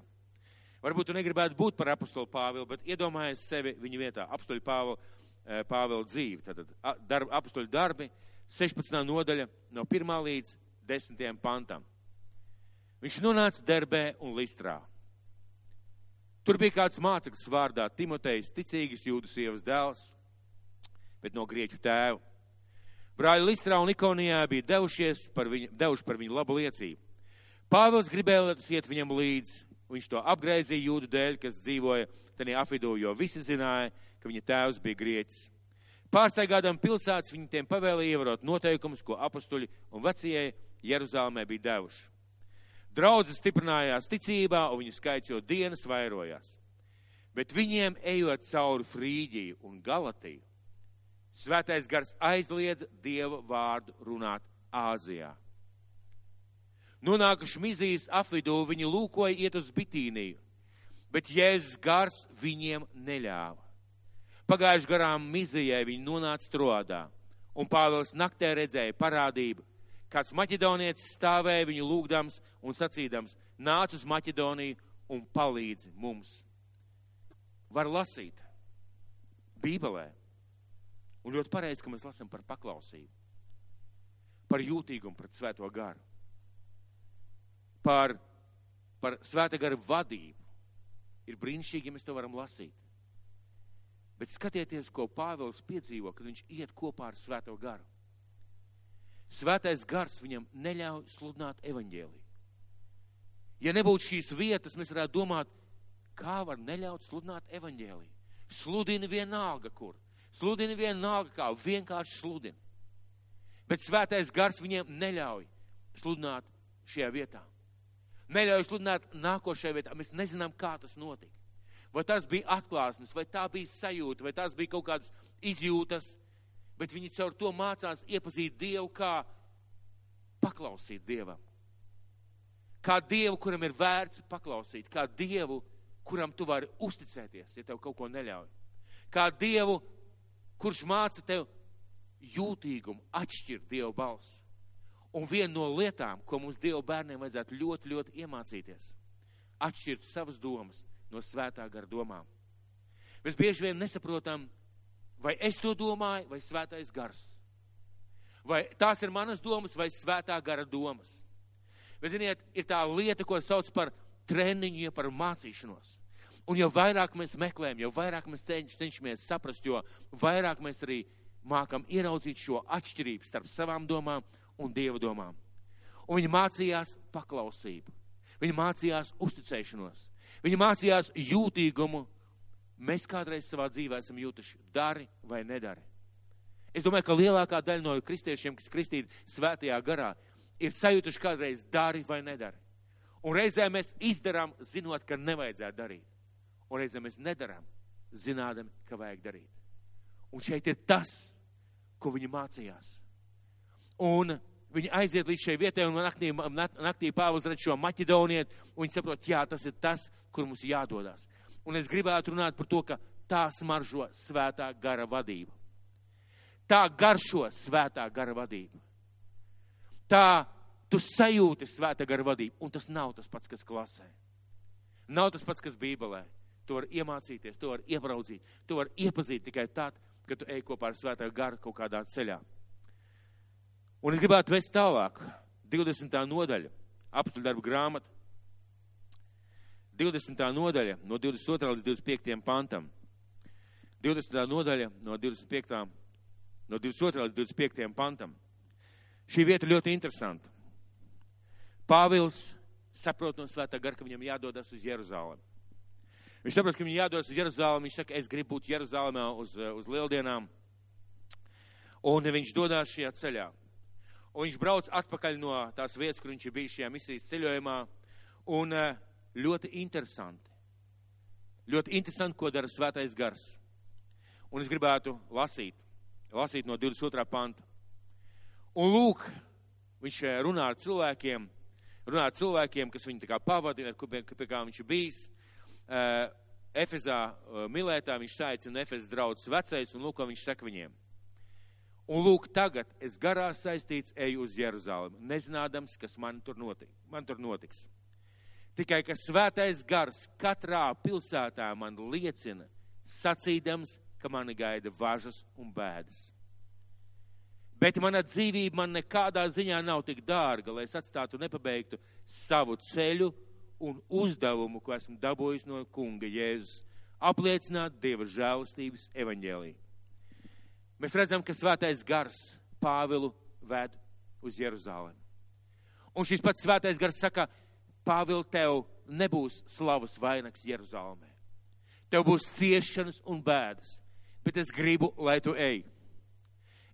[SPEAKER 1] Varbūt tu negribētu būt par apustulu Pāvilu, bet iedomājies sevi viņa vietā. Apustuļu Pāvela, uh, Pāvela dzīvi. Tātad darb, apustuļu darbi, 16. nodaļa no 1. līdz 10. pantam. Viņš nonāca Derbē un Listrā. Tur bija kāds māceklis vārdā Timotejs, ticīgas jūdu sievas dēls, bet no grieķu tēva. Brāļi Listrā un Ikonijā bija devušies par viņu, devuši par viņu labu liecību. Pāvils gribēja, lai tas iet viņam līdzi. Viņš to apgraizīja jūdu dēļ, kas dzīvoja tajā apvidū, jo visi zināja, ka viņa tēvs bija grieķis. Pārsteigādām pilsētas viņi tiem pavēlēja ievērot noteikumus, ko apustuļi un vecie Jeruzālēmē bija devuši. Draudzes stiprinājās ticībā, un viņu skaits jau dienas vairojās. Bet viņiem ejot cauri Frīģiju un Galatiju, svētais gars aizliedza Dieva vārdu runāt Āzijā. Nonākuši Mizijas apvidū, viņi lūkoja iet uz Bitīniju, bet Jēzus gars viņiem neļāva. Pagājuši garām Mizijai viņi nonāca Trodā, un Pāvils naktē redzēja parādību, kāds maķedonietis stāvēja viņu lūgdams un sacīdams, nāc uz Maķedoniju un palīdzi mums. Var lasīt Bībelē. Un ļoti pareizi, ka mēs lasām par paklausību, par jūtīgumu pret svēto garu, par, par svēta gara vadību. Ir brīnišķīgi, ja mēs to varam lasīt. Bet skatieties, ko Pāvils piedzīvo, kad viņš iet kopā ar svēto garu. Svētais gars viņam neļauj sludināt evaņģēliju. Ja nebūtu šīs vietas, mēs varētu domāt, kā var neļaut sludināt evaņģēliju. Sludini vienalga, kur. Sludini vienalga, kā vienkārši sludini. Bet svētais gars viņiem neļauj sludināt šajā vietā. Neļauj sludināt nākošajā vietā. Mēs nezinām, kā tas notika. Vai tas bija atklāsmes, vai tā bija sajūta, vai tas bija kaut kādas izjūtas, bet viņi caur to mācās iepazīt Dievu, kā paklausīt Dievam. Kā Dievu, kuram ir vērts paklausīt, kā Dievu, kuram tu vari uzticēties, ja tev kaut ko neļauj. Kā Dievu, kurš māca tev jūtīgumu, atšķirt Dievu balsi. Un viena no lietām, ko mums Dieva bērniem vajadzētu ļoti, ļoti iemācīties, atšķirt savas domas no svētā gara domām. Mēs bieži vien nesaprotam, vai es to domāju, vai svētais gars. Vai tās ir manas domas, vai svētā gara domas. Bet, ziniet, ir tā lieta, ko sauc par treniņu, ja par mācīšanos. Un jo vairāk mēs meklējam, jo vairāk mēs cenš, cenšamies saprast, jo vairāk mēs arī mākam ieraudzīt šo atšķirību starp savām domām un Dieva domām. Un viņi mācījās paklausību. Viņi mācījās uzticēšanos. Viņi mācījās jūtīgumu. Mēs kādreiz savā dzīvē esam jūtuši dari vai nedari. Es domāju, ka lielākā daļa no kristiešiem, kas kristīti svētajā garā, ir sajutuši kādreiz dari vai nedari. Un reizē mēs izdarām, zinot, ka nevajadzētu darīt. Un reizē mēs nedarām, zinādami, ka vajag darīt. Un šeit ir tas, ko viņi mācījās. Un viņi aiziet līdz šai vietai, un naktī, naktī Pāvils redz šo maķedonieti, un viņi saprot, jā, tas ir tas, kur mums jādodas. Un es gribētu runāt par to, ka tā smaržo svētā gara vadība. Tā garšo svētā gara vadība. Tā tu sajūti svētā gara vadību, un tas nav tas pats, kas klasē. Nav tas pats, kas Bībelē. Tu vari iemācīties, tu vari iebraudzīt, tu vari iepazīt tikai tad, kad tu ej kopā ar svētā garu kaut kādā ceļā. Un es gribētu vest tālāk, 20. nodaļa, apstuļu darbu grāmata, 20. nodaļa, no 22. līdz 25. pantam. 20. nodaļa, no 25. no 22. līdz 25. pantam. Šī vieta ļoti interesanta. Pāvils saprot no svētā gara, ka viņam jādodas uz Jeruzalemi. Viņš saprot, ka viņam jādodas uz Jeruzalemi. Viņš saka, es gribu būt Jeruzalemē uz, uz lieldienām. Un viņš dodas šajā ceļā. Un viņš brauc atpakaļ no tās vietas, kur viņš ir bijis šajā misijas ceļojumā. Un eh, ļoti interesanti. Ļoti interesanti, ko dara svētais gars. Un es gribētu lasīt, lasīt no 22. panta. Un lūk, viņš eh, runā ar cilvēkiem, runā ar cilvēkiem, kas viņu tā kā pavadina, pie, pie kā viņš ir bijis. Uh, Efezā Milētā viņš saicina Efezas draudzes vecais, un lūk, ko viņš saka viņiem. Un lūk, tagad es garā saistīts eju uz Jeruzalemi, nezinādams, kas man tur, notik, man tur notiks. Tikai, ka svētais gars katrā pilsētā man liecina, sacīdams, ka mani gaida važas un bēdas. Bet mana dzīvība man nekādā ziņā nav tik dārga, lai es atstātu nepabeigtu savu ceļu un uzdevumu, ko esmu dabūjis no kunga Jēzus, apliecināt Dieva žēlastības evaņģēlīju. Mēs redzam, ka svētais gars Pāvilu ved uz Jeruzalemi. Un šis pats svētais gars saka, Pāvil, tev nebūs slavas vainags Jeruzalemē. Tev būs ciešanas un bēdas, bet es gribu, lai tu ej.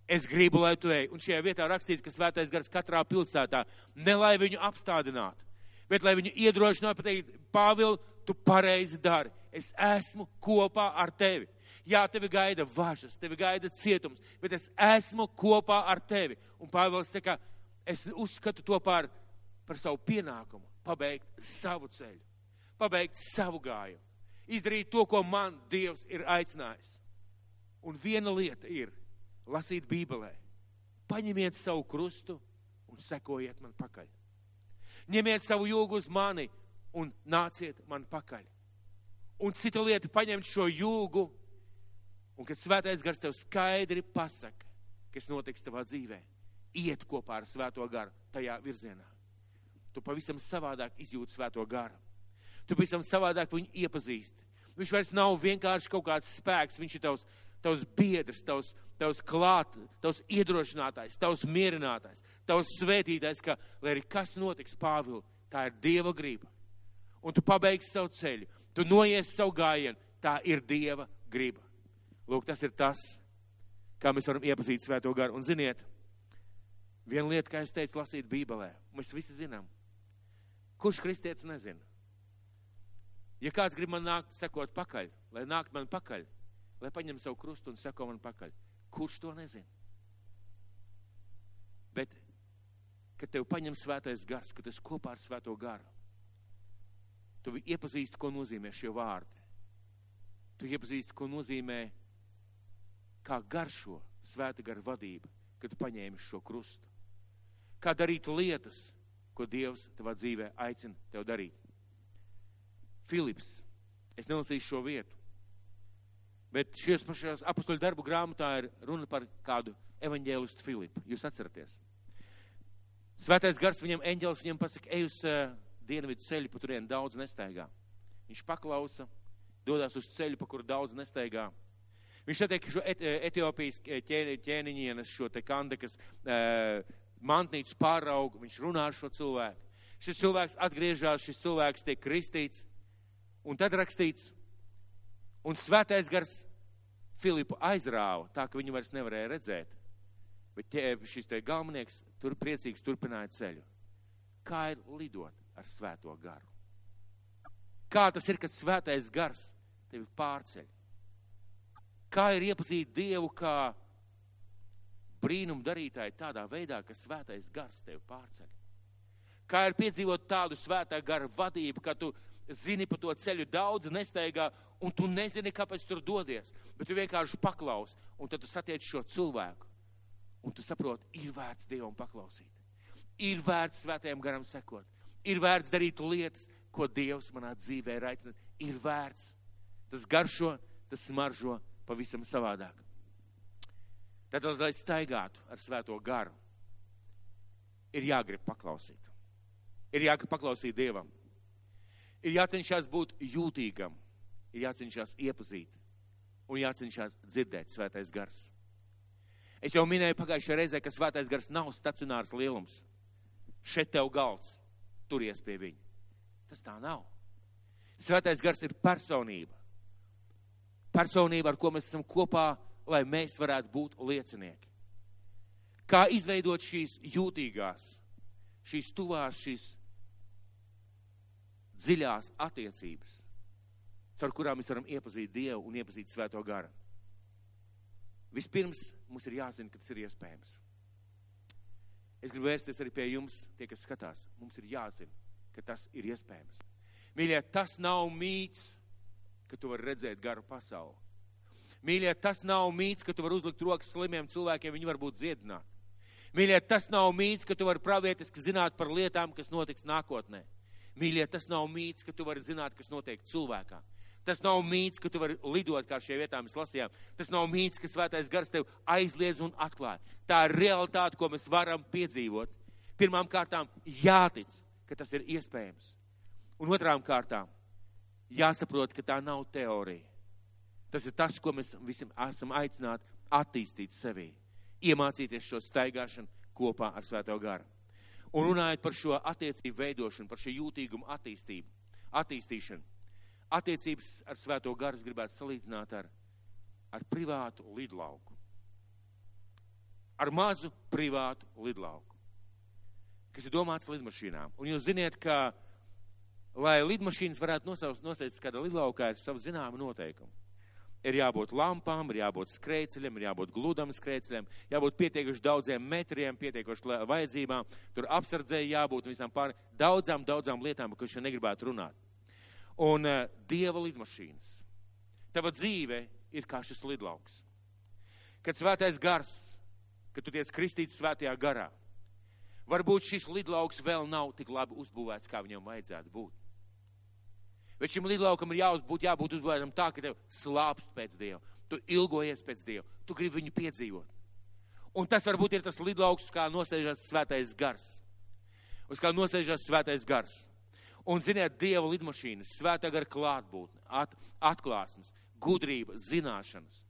[SPEAKER 1] Es gribu, lai tu ej. Un šajā vietā rakstīts, ka svētais gars katrā pilsētā, ne lai viņu apstādinātu, bet lai viņu iedrošinātu, pateikt, Pāvil, tu pareizi dari. Es esmu kopā ar tevi. Jā, tevi gaida važas, tevi gaida cietums, bet es esmu kopā ar tevi. Un Pāvils saka, es uzskatu to par, par savu pienākumu, pabeigt savu ceļu, pabeigt savu gājumu, izdarīt to, ko man Dievs ir aicinājis. Un viena lieta ir lasīt Bībelē. Paņemiet savu krustu un sekojiet man pakaļ. Ņemiet savu jūgu uz mani un nāciet man pakaļ. Un cita lieta - paņemt šo jūgu Un kad svētais gars tev skaidri pasaka, kas notiks tavā dzīvē, iet kopā ar svēto garu tajā virzienā. Tu pavisam savādāk izjūti svēto garu. Tu pavisam savādāk viņu iepazīsti. Viņš vairs nav vienkārši kaut kāds spēks, viņš ir tavs, tavs biedrs, tavs, tavs klāt, tavs iedrošinātājs, tavs mierinātājs, tavs svētītājs, ka, lai arī kas notiks, Pāvil, tā ir Dieva grība. Un tu pabeigsi savu ceļu, tu noies savu gājienu, tā ir Dieva grība. Lūk, tas ir tas, kā mēs varam iepazīt svēto garu. Un ziniet, viena lieta, kā es teicu, lasīt Bībelē, mēs visi zinām, Kurš kristietis nezina? Ja kāds grib man nākt, sekot pakaļ, lai nākt man pakaļ, lai paņem savu krustu un seko man pakaļ, kurš to nezina? Bet, kad tev paņem svētais gars, kad es kopā ar svēto garu, tu iepazīsti, ko nozīmē šie vārdi. Tu iepazīsti, ko nozīmē, kā garšo svēta gara vadība, kad paņēmi šo krustu. Kā darīt lietas, ko Dievs tavā dzīvē aicina tev darīt. Filips, es nelasīšu šo vietu, bet šajos pašās apustuļu darbu grāmatā ir runa par kādu evaņģēlistu Filipu. Jūs atceraties? Svētais gars viņam, eņģēlis viņam pasaka, ej uz uh, dienvidu ceļu, pa turien daudz nestaigā. Viņš paklausa, dodas uz ceļu, pa kuru daudz nestaigā. Viņš satiek šo et, Etiopijas ķēniņienes, šo te kandekas uh, mantnīcu pāraugu, viņš runā ar šo cilvēku. Šis cilvēks atgriežas, šis cilvēks tiek kristīts, un tad rakstīts, un svētais gars Filipu aizrāva, tā ka viņu vairs nevarēja redzēt. Bet tie, šis te galvenieks tur priecīgs turpināja ceļu. Kā ir lidot ar svēto garu? Kā tas ir, kad svētais gars tevi pārceļ? Kā ir iepazīt Dievu kā brīnumu darītāju tādā veidā, ka svētais gars tevi pārceļ? Kā ir piedzīvot tādu svētā gara vadību, ka tu zini pa to ceļu daudz nesteigā, un tu nezini, kāpēc tur dodies, bet tu vienkārši paklaus, un tad tu satiec šo cilvēku, un tu saproti, ir vērts Dievam paklausīt. Ir vērts svētajam garam sekot. Ir vērts darīt lietas, ko Dievs manā dzīvē ir aicinājis. Ir vērts. Tas garšo, tas smaržo pavisam savādāk. Tad, lai staigātu ar svēto garu, ir jāgrib paklausīt. Ir jāgrib paklausīt Dievam. Ir jācenšas būt jūtīgam, ir jācenšas iepazīt un jācenšas dzirdēt svētais gars. Es jau minēju pagājušajā reizē, ka svētais gars nav stacionārs lielums. Šeit tev galds, turies pie viņa. Tas tā nav. Svētais gars ir personība. Personība, ar ko mēs esam kopā, lai mēs varētu būt liecinieki. Kā izveidot šīs jūtīgās, šīs tuvās, šīs dziļās attiecības, ar kurām mēs varam iepazīt Dievu un iepazīt Svēto garu. Vispirms mums ir jāzina, ka tas ir iespējams. Es gribu vērsties arī pie jums, tie, kas skatās. Mums ir jāzina, ka tas ir iespējams. Mīļie, tas nav mīts, ka tu vari redzēt garu pasauli. Mīļie, tas nav mīts, ka tu vari uzlikt rokas slimiem cilvēkiem, viņi var būt dziedināti. Mīļie, tas nav mīts, ka tu vari pravietiski zināt par lietām, kas notiks nākotnē. Mīļie, tas nav mīts, ka tu vari zināt, kas notiek cilvēkā. Tas nav mīts, ka tu vari lidot, kā šie vietā mēs lasījām. Tas nav mīts, ka svētais gars tev aizliedz un atklāja. Tā ir realitāte, ko mēs varam piedzīvot. Pirmām kārtām jātic, ka tas ir iespējams. Un otrām kārtām jāsaprot, ka tā nav teorija. Tas ir tas, ko mēs visam esam aicināti attīstīt sevī. Iemācīties šo staigāšanu kopā ar svēto garu. Un runājot par šo attiecību veidošanu, par šo jūtīgumu attīstību, attīstīšanu, attiecības ar svēto garu gribētu salīdzināt ar, ar privātu lidlauku. Ar mazu privātu lidlauku, kas ir domāts lidmašīnām. Un jūs ziniet, ka, lai lidmašīnas varētu nosaukt, nosaukt kādā lidlaukā, ir savu zināmu noteikumu ir jābūt lampām, ir jābūt skrējceļiem, ir jābūt gludam skrējceļiem, jābūt pietiekuši daudziem metriem, pietiekuši vajadzībām, tur apsardzēji jābūt un visām pār daudzām, daudzām lietām, ko šeit negribētu runāt. Un uh, dieva lidmašīnas. Tava dzīve ir kā šis lidlauks. Kad svētais gars, kad tu tiec kristīts svētajā garā, varbūt šis lidlauks vēl nav tik labi uzbūvēts, kā viņam vajadzētu būt. Bet šim lidlaukam ir jābūt, jābūt uzbūvētam tā, ka tev slāpst pēc Dieva. Tu ilgojies pēc Dieva. Tu gribi viņu piedzīvot. Un tas varbūt ir tas lidlauks, kā nosēžas svētais gars. Uz kā nosēžas svētais gars. Un, ziniet, Dieva lidmašīnas, svētā gara klātbūtne, at, atklāsmes, gudrība, zināšanas.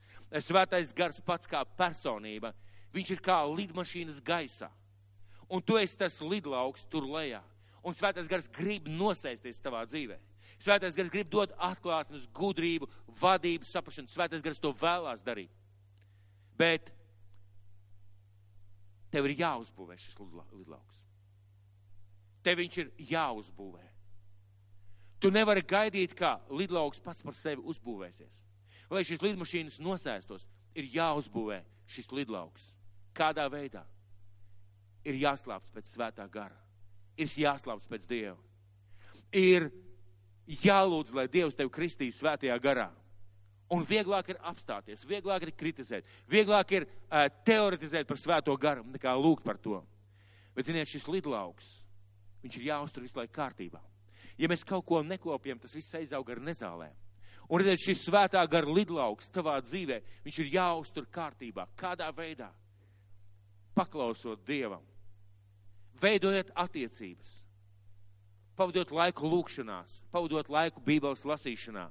[SPEAKER 1] Svētais gars pats kā personība, viņš ir kā lidmašīnas gaisā. Un tu esi tas lidlauks tur lejā. Un svētais gars grib nosēsties tavā dzīvē. Svētais gars grib dot atklāsmes, gudrību, vadību, saprašanu. Svētais gars to vēlās darīt. Bet tev ir jāuzbūvē šis lidlauks. Te viņš ir jāuzbūvē. Tu nevari gaidīt, kā lidlauks pats par sevi uzbūvēsies. Lai šīs lidmašīnas nosēstos, ir jāuzbūvē šis lidlauks. Kādā veidā? Ir jāslāps pēc svētā gara. Ir jāslāps pēc Dieva. Ir jālūdz, lai Dievs tevi kristīs svētajā garā. Un vieglāk ir apstāties, vieglāk ir kritizēt, vieglāk ir uh, teoretizēt par svēto garu, nekā lūgt par to. Bet, ziniet, šis lidlauks, viņš ir jāuztur visu laiku kārtībā. Ja mēs kaut ko nekopjam, tas viss aizaug ar nezālēm. Un redziet, šis svētā gara lidlauks tavā dzīvē, viņš ir jāuztur kārtībā. Kādā veidā? Paklausot Dievam, veidojot attiecības, pavadot laiku lūkšanās, pavadot laiku Bībeles lasīšanā,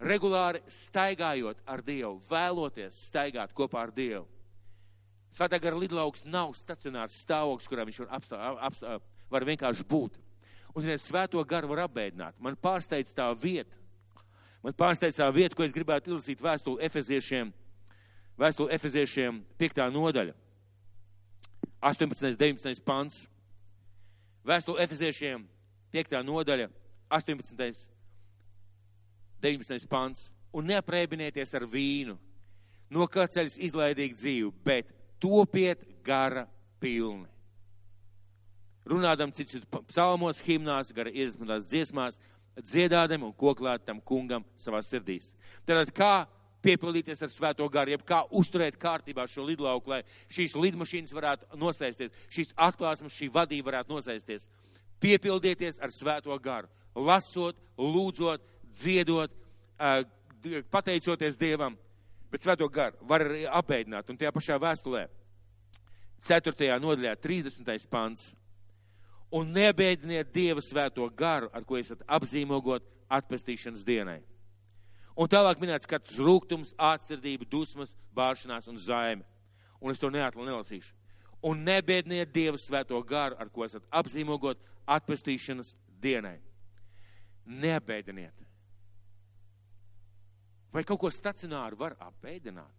[SPEAKER 1] regulāri staigājot ar Dievu, vēloties staigāt kopā ar Dievu. Svētā gara lidlauks nav stacionārs stāvoklis, kurā viņš var, apstā, apstā, var vienkārši būt. Un, ziniet, svēto garu var apbēdināt. Man pārsteidz tā vieta. Man pārsteidz tā vieta, ko es gribētu izlasīt vēstuli efeziešiem, vēstuli efeziešiem 5. nodaļa. 18. 19. pants. Vēstuli efeziešiem 5. nodaļa, 18. 19. pants. Un neaprēbinieties ar vīnu, no kā ceļas izlaidīgi dzīvi, bet topiet gara pilni. Runādam citus psalmos, himnās, gara iedvesmotās dziesmās, dziedādam un koklāt tam kungam savā sirdīs. Tātad kā piepildīties ar svēto garu, jeb kā uzturēt kārtībā šo lidlauku, lai šīs lidmašīnas varētu nosēsties, šīs atklāsmes, šī vadība varētu nosēsties. Piepildieties ar svēto garu, lasot, lūdzot, dziedot, pateicoties Dievam, bet svēto garu var arī apēdināt. Un tajā pašā vēstulē, 4. nodaļā, 30. pants. Un nebeidiniet Dieva svēto garu, ar ko esat apzīmogot atpestīšanas dienai. Un tālāk minēts katrs rūgtums, ātsirdība, dusmas, bāršanās un zaime. Un es to neatli nelasīšu. Un nebiedniet Dieva svēto garu, ar ko esat apzīmogot atpestīšanas dienai. Nebeidiniet. Vai kaut ko stacionāru var apbēdināt?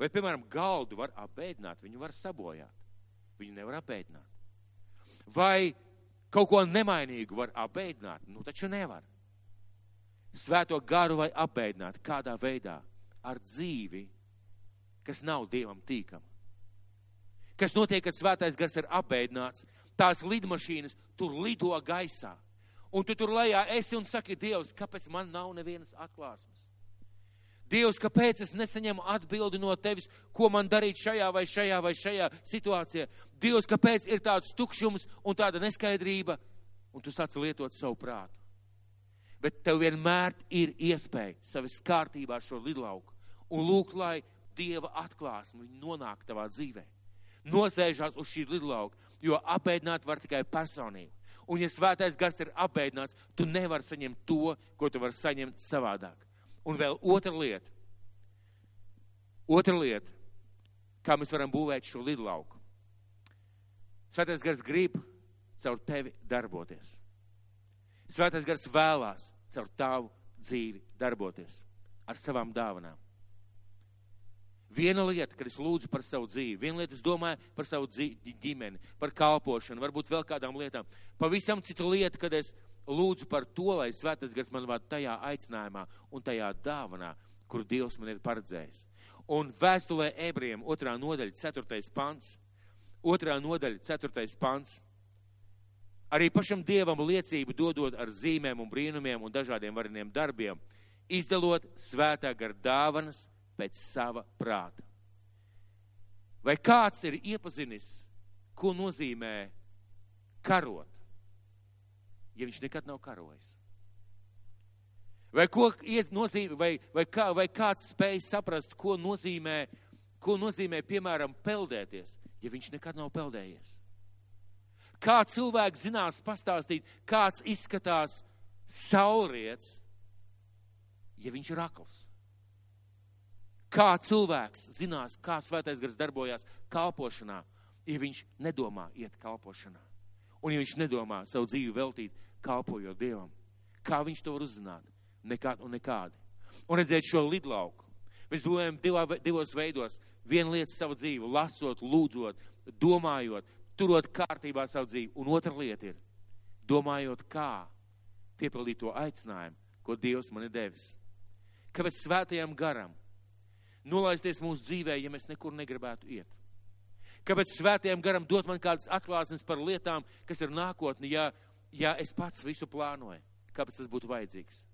[SPEAKER 1] Vai, piemēram, galdu var apbēdināt, viņu var sabojāt. Viņu nevar apbēdināt. Vai kaut ko nemainīgu var apbēdināt? Nu, taču nevar. Svēto garu vai apbēdināt kādā veidā ar dzīvi, kas nav Dievam tīkama. Kas notiek, kad svētais gars ir apbēdināts? Tās lidmašīnas tur lido gaisā Un tu tur lejā esi un saki, Dievs, kāpēc man nav nevienas atklāsmes? Dievs, kāpēc es nesaņemu atbildi no tevis, ko man darīt šajā vai šajā vai šajā situācijā? Dievs, kāpēc ir tāds tukšums un tāda neskaidrība, un tu sāc lietot savu prātu? Bet tev vienmēr ir iespēja savas kārtībā šo lidlauku un lūgt, lai Dieva atklāsme nonāk tavā dzīvē. Nosēžās uz šī lidlauka, jo apēdināt var tikai personību. Un, ja svētais gars ir apbēdināts, tu nevari saņemt to, ko tu vari saņemt savādāk. Un vēl otra lieta. Otra lieta, kā mēs varam būvēt šo lidlauku. Svētais gars grib caur tevi darboties. Svētais gars vēlās caur tavu dzīvi darboties ar savām dāvanām. Viena lieta, kad es lūdzu par savu dzīvi, viena lieta, es domāju par savu dzīvi, ģimeni, par kalpošanu, varbūt vēl kādām lietām. Pavisam cita lieta, kad es lūdzu par to, lai svētais gars man vada tajā aicinājumā un tajā dāvanā, kur Dievs man ir paredzējis. Un vēstulē ebrejiem otrā nodaļa, ceturtais pants, otrā nodaļa, ceturtais pants. Arī pašam Dievam liecību dodot ar zīmēm un brīnumiem un dažādiem vareniem darbiem, izdalot svētā gar dāvanas, pēc sava prāta. Vai kāds ir iepazinis, ko nozīmē karot, ja viņš nekad nav karojis? Vai, ko nozīmē, vai, vai, kā, vai kāds spēj saprast, ko nozīmē, ko nozīmē, piemēram, peldēties, ja viņš nekad nav peldējies? Kā cilvēks zinās pastāstīt, kāds izskatās saulriets, ja viņš ir akls? Kā cilvēks zinās, kā svētais gars darbojās kalpošanā, ja viņš nedomā iet kalpošanā? Un ja viņš nedomā savu dzīvi veltīt kalpojot Dievam, kā viņš to var uzzināt? Nekād un nekādi. Un redzēt šo lidlauku. Mēs domājam divā, divos veidos. Viena lieta savu dzīvi, lasot, lūdzot, domājot, turot kārtībā savu dzīvi. Un otra lieta ir, domājot, kā piepildīt to aicinājumu, ko Dievs man ir devis. Kāpēc svētajam garam nolaisties mūsu dzīvē, ja mēs nekur negribētu iet? Kāpēc svētajam garam dot man kādas atklāsmes par lietām, kas ir nākotni, ja, ja es pats visu plānoju? Kāpēc tas būtu vajadzīgs?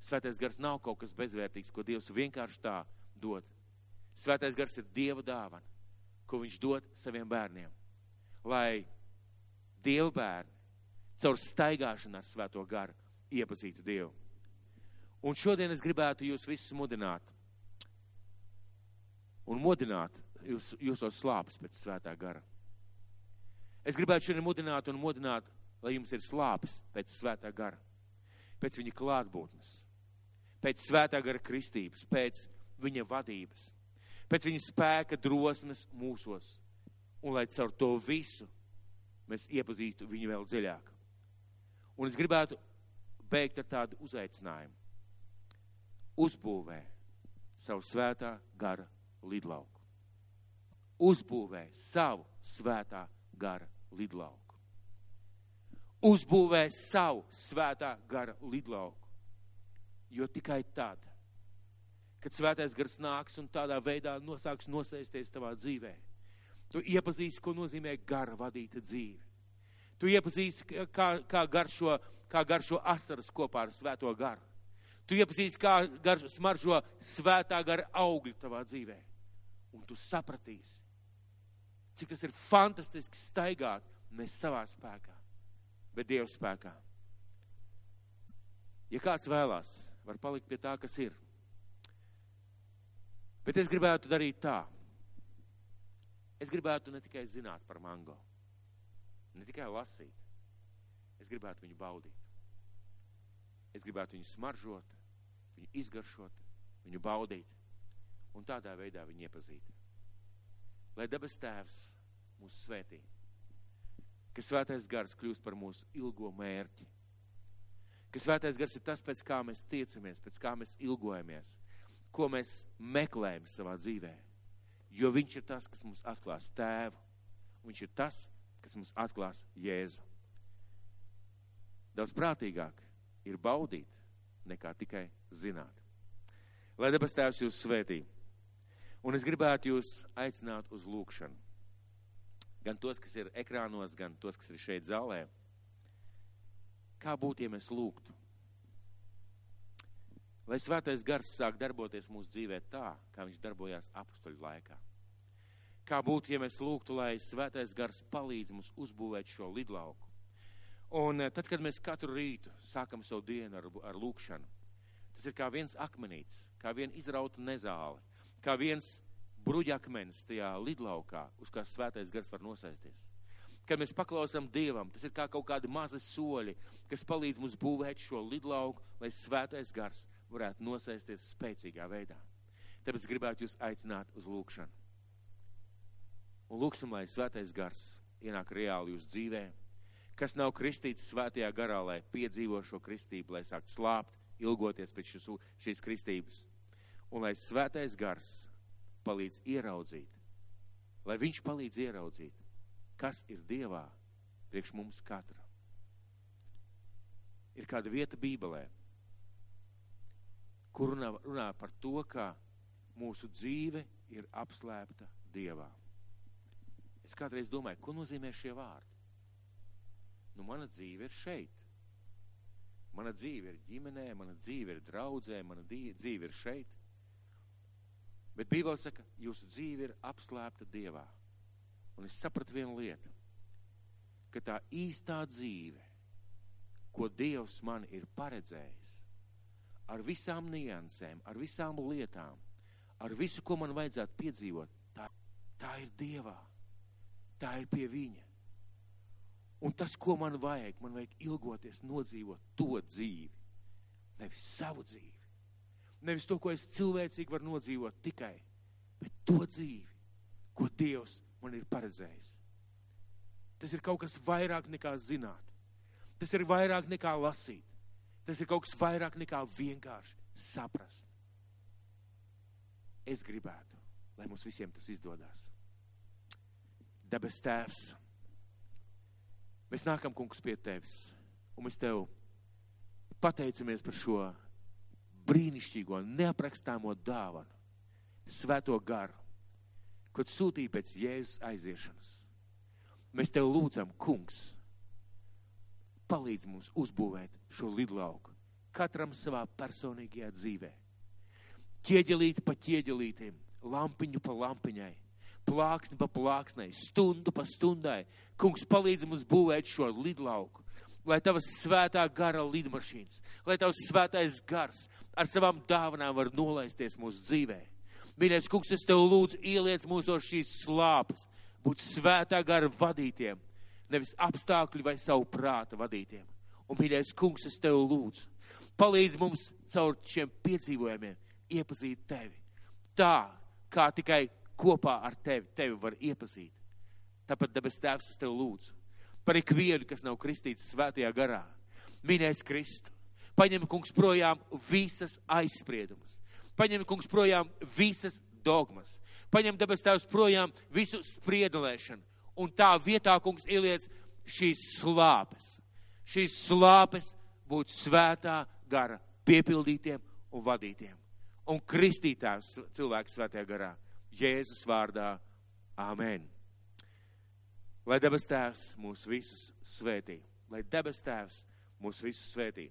[SPEAKER 1] Svētais gars nav kaut kas bezvērtīgs, ko Dievs vienkārši tā dod. Svētais gars ir Dieva dāvana, ko viņš dod saviem bērniem, lai Dieva bērni caur staigāšanu ar svēto garu iepazītu Dievu. Un šodien es gribētu jūs visus mudināt un modināt jūs, jūsos slāpes pēc svētā gara. Es gribētu šodien mudināt un modināt, lai jums ir slāpes pēc svētā gara, pēc viņa klātbūtnes, pēc svētā gara kristības, pēc viņa vadības, pēc viņa spēka drosmes mūsos, un lai caur to visu mēs iepazītu viņu vēl dziļāk. Un es gribētu beigt ar tādu uzaicinājumu. Uzbūvē savu svētā gara lidlauku. Uzbūvē savu svētā gara lidlauku. Uzbūvē savu svētā gara lidlauku. Jo tikai tad, kad svētais gars nāks un tādā veidā nosāks nosēsties tavā dzīvē, tu iepazīsi, ko nozīmē gara vadīta dzīve. Tu iepazīsi, kā, kā, garšo, kā garšo asaras kopā ar svēto garu. Tu iepazīsi, kā garšo smaržo svētā gara augļi tavā dzīvē. Un tu sapratīsi, cik tas ir fantastiski staigāt ne savā spēkā, bet Dieva spēkā. Ja kāds vēlās, var palikt pie tā, kas ir. Bet es gribētu darīt tā. Es gribētu ne tikai zināt par mango ne tikai lasīt. Es gribētu viņu baudīt. Es gribētu viņu smaržot, viņu izgaršot, viņu baudīt un tādā veidā viņu iepazīt. Lai debes tēvs mūs svētī, ka svētais gars kļūst par mūsu ilgo mērķi, ka svētais gars ir tas, pēc kā mēs tiecamies, pēc kā mēs ilgojamies, ko mēs meklējam savā dzīvē, jo viņš ir tas, kas mums atklās tēvu, viņš ir tas, kas mums atklās Jēzu. Daudz prātīgāk ir baudīt, nekā tikai zināt. Lai debes tēvs jūs svētī. Un es gribētu jūs aicināt uz lūkšanu. Gan tos, kas ir ekrānos, gan tos, kas ir šeit zālē. Kā būtu, ja mēs lūgtu? Lai svētais gars sāk darboties mūsu dzīvē tā, kā viņš darbojās apstuļu laikā kā būtu, ja mēs lūgtu, lai svētais gars palīdz mums uzbūvēt šo lidlauku. Un eh, tad, kad mēs katru rītu sākam savu dienu ar, ar lūkšanu, tas ir kā viens akmenīts, kā viena izrauta nezāle, kā viens bruģakmenis tajā lidlaukā, uz kā svētais gars var nosaisties. Kad mēs paklausām Dievam, tas ir kā kaut kādi mazi soļi, kas palīdz mums būvēt šo lidlauku, lai svētais gars varētu nosaisties spēcīgā veidā. Tāpēc gribētu jūs aicināt uz lūkšanu. Un lūksim, lai svētais gars ienāk reāli jūsu dzīvē, kas nav kristīts svētajā garā, lai piedzīvo šo kristību, lai sākt slāpt, ilgoties pēc šis, šīs kristības. Un lai svētais gars palīdz ieraudzīt, lai viņš palīdz ieraudzīt, kas ir Dievā priekš mums katra. Ir kāda vieta Bībelē, kur runā, runā par to, ka mūsu dzīve ir apslēpta Dievā. Es kādreiz domāju, ko nozīmē šie vārdi? Nu, mana dzīve ir šeit. Mana dzīve ir ģimenē, mana dzīve ir draudzē, mana dzīve ir šeit. Bet Bībele saka, jūsu dzīve ir apslēpta Dievā. Un es sapratu vienu lietu, ka tā īstā dzīve, ko Dievs man ir paredzējis, ar visām niansēm, ar visām lietām, ar visu, ko man vajadzētu piedzīvot, tā, tā ir Dievā tā ir pie viņa. Un tas, ko man vajag, man vajag ilgoties nodzīvot to dzīvi, nevis savu dzīvi. Nevis to, ko es cilvēcīgi varu nodzīvot tikai, bet to dzīvi, ko Dievs man ir paredzējis. Tas ir kaut kas vairāk nekā zināt. Tas ir vairāk nekā lasīt. Tas ir kaut kas vairāk nekā vienkārši saprast. Es gribētu, lai mums visiem tas izdodas. Debes Tēvs, Mēs nākam, kungs, pie tevis, un mēs tev pateicamies par šo brīnišķīgo, neaprakstāmo dāvanu, svēto garu, ko sūtīja pēc Jēzus aiziešanas. Mēs tev lūdzam, kungs, palīdz mums uzbūvēt šo lidlauku, katram savā personīgajā dzīvē. Ķieģelīti pa ķieģelītiem, lampiņu pa lampiņai, plāksni pa plāksnei, stundu pa stundai. Kungs palīdz mums būvēt šo lidlauku, lai tavas svētā gara lidmašīnas, lai tavs svētais gars ar savām dāvanām var nolaisties mūsu dzīvē. Mīļais, kungs, es tev lūdzu ieliec mūsos šīs slāpes, būt svētā gara vadītiem, nevis apstākļu vai savu prāta vadītiem. Un, mīļais, kungs, es tev lūdzu, palīdz mums caur šiem piedzīvojumiem iepazīt tevi. Tā, kā tikai kopā ar tevi, tevi var iepazīt. Tāpat debes tēvs es tev lūdzu par ikvienu, kas nav kristīts svētajā garā. Mīļais Kristu, paņem, kungs, projām visas aizspriedumus. Paņem, kungs, projām visas dogmas. Paņem debes tēvs projām visu spriedelēšanu. Un tā vietā, kungs, ieliec šīs slāpes. Šīs slāpes būt svētā gara piepildītiem un vadītiem. Un kristītājs cilvēks svētajā garā. Jēzus vārdā. Āmen. Lai debes tēvs mūs visus svētī. Lai debes tēvs mūs visus svētī.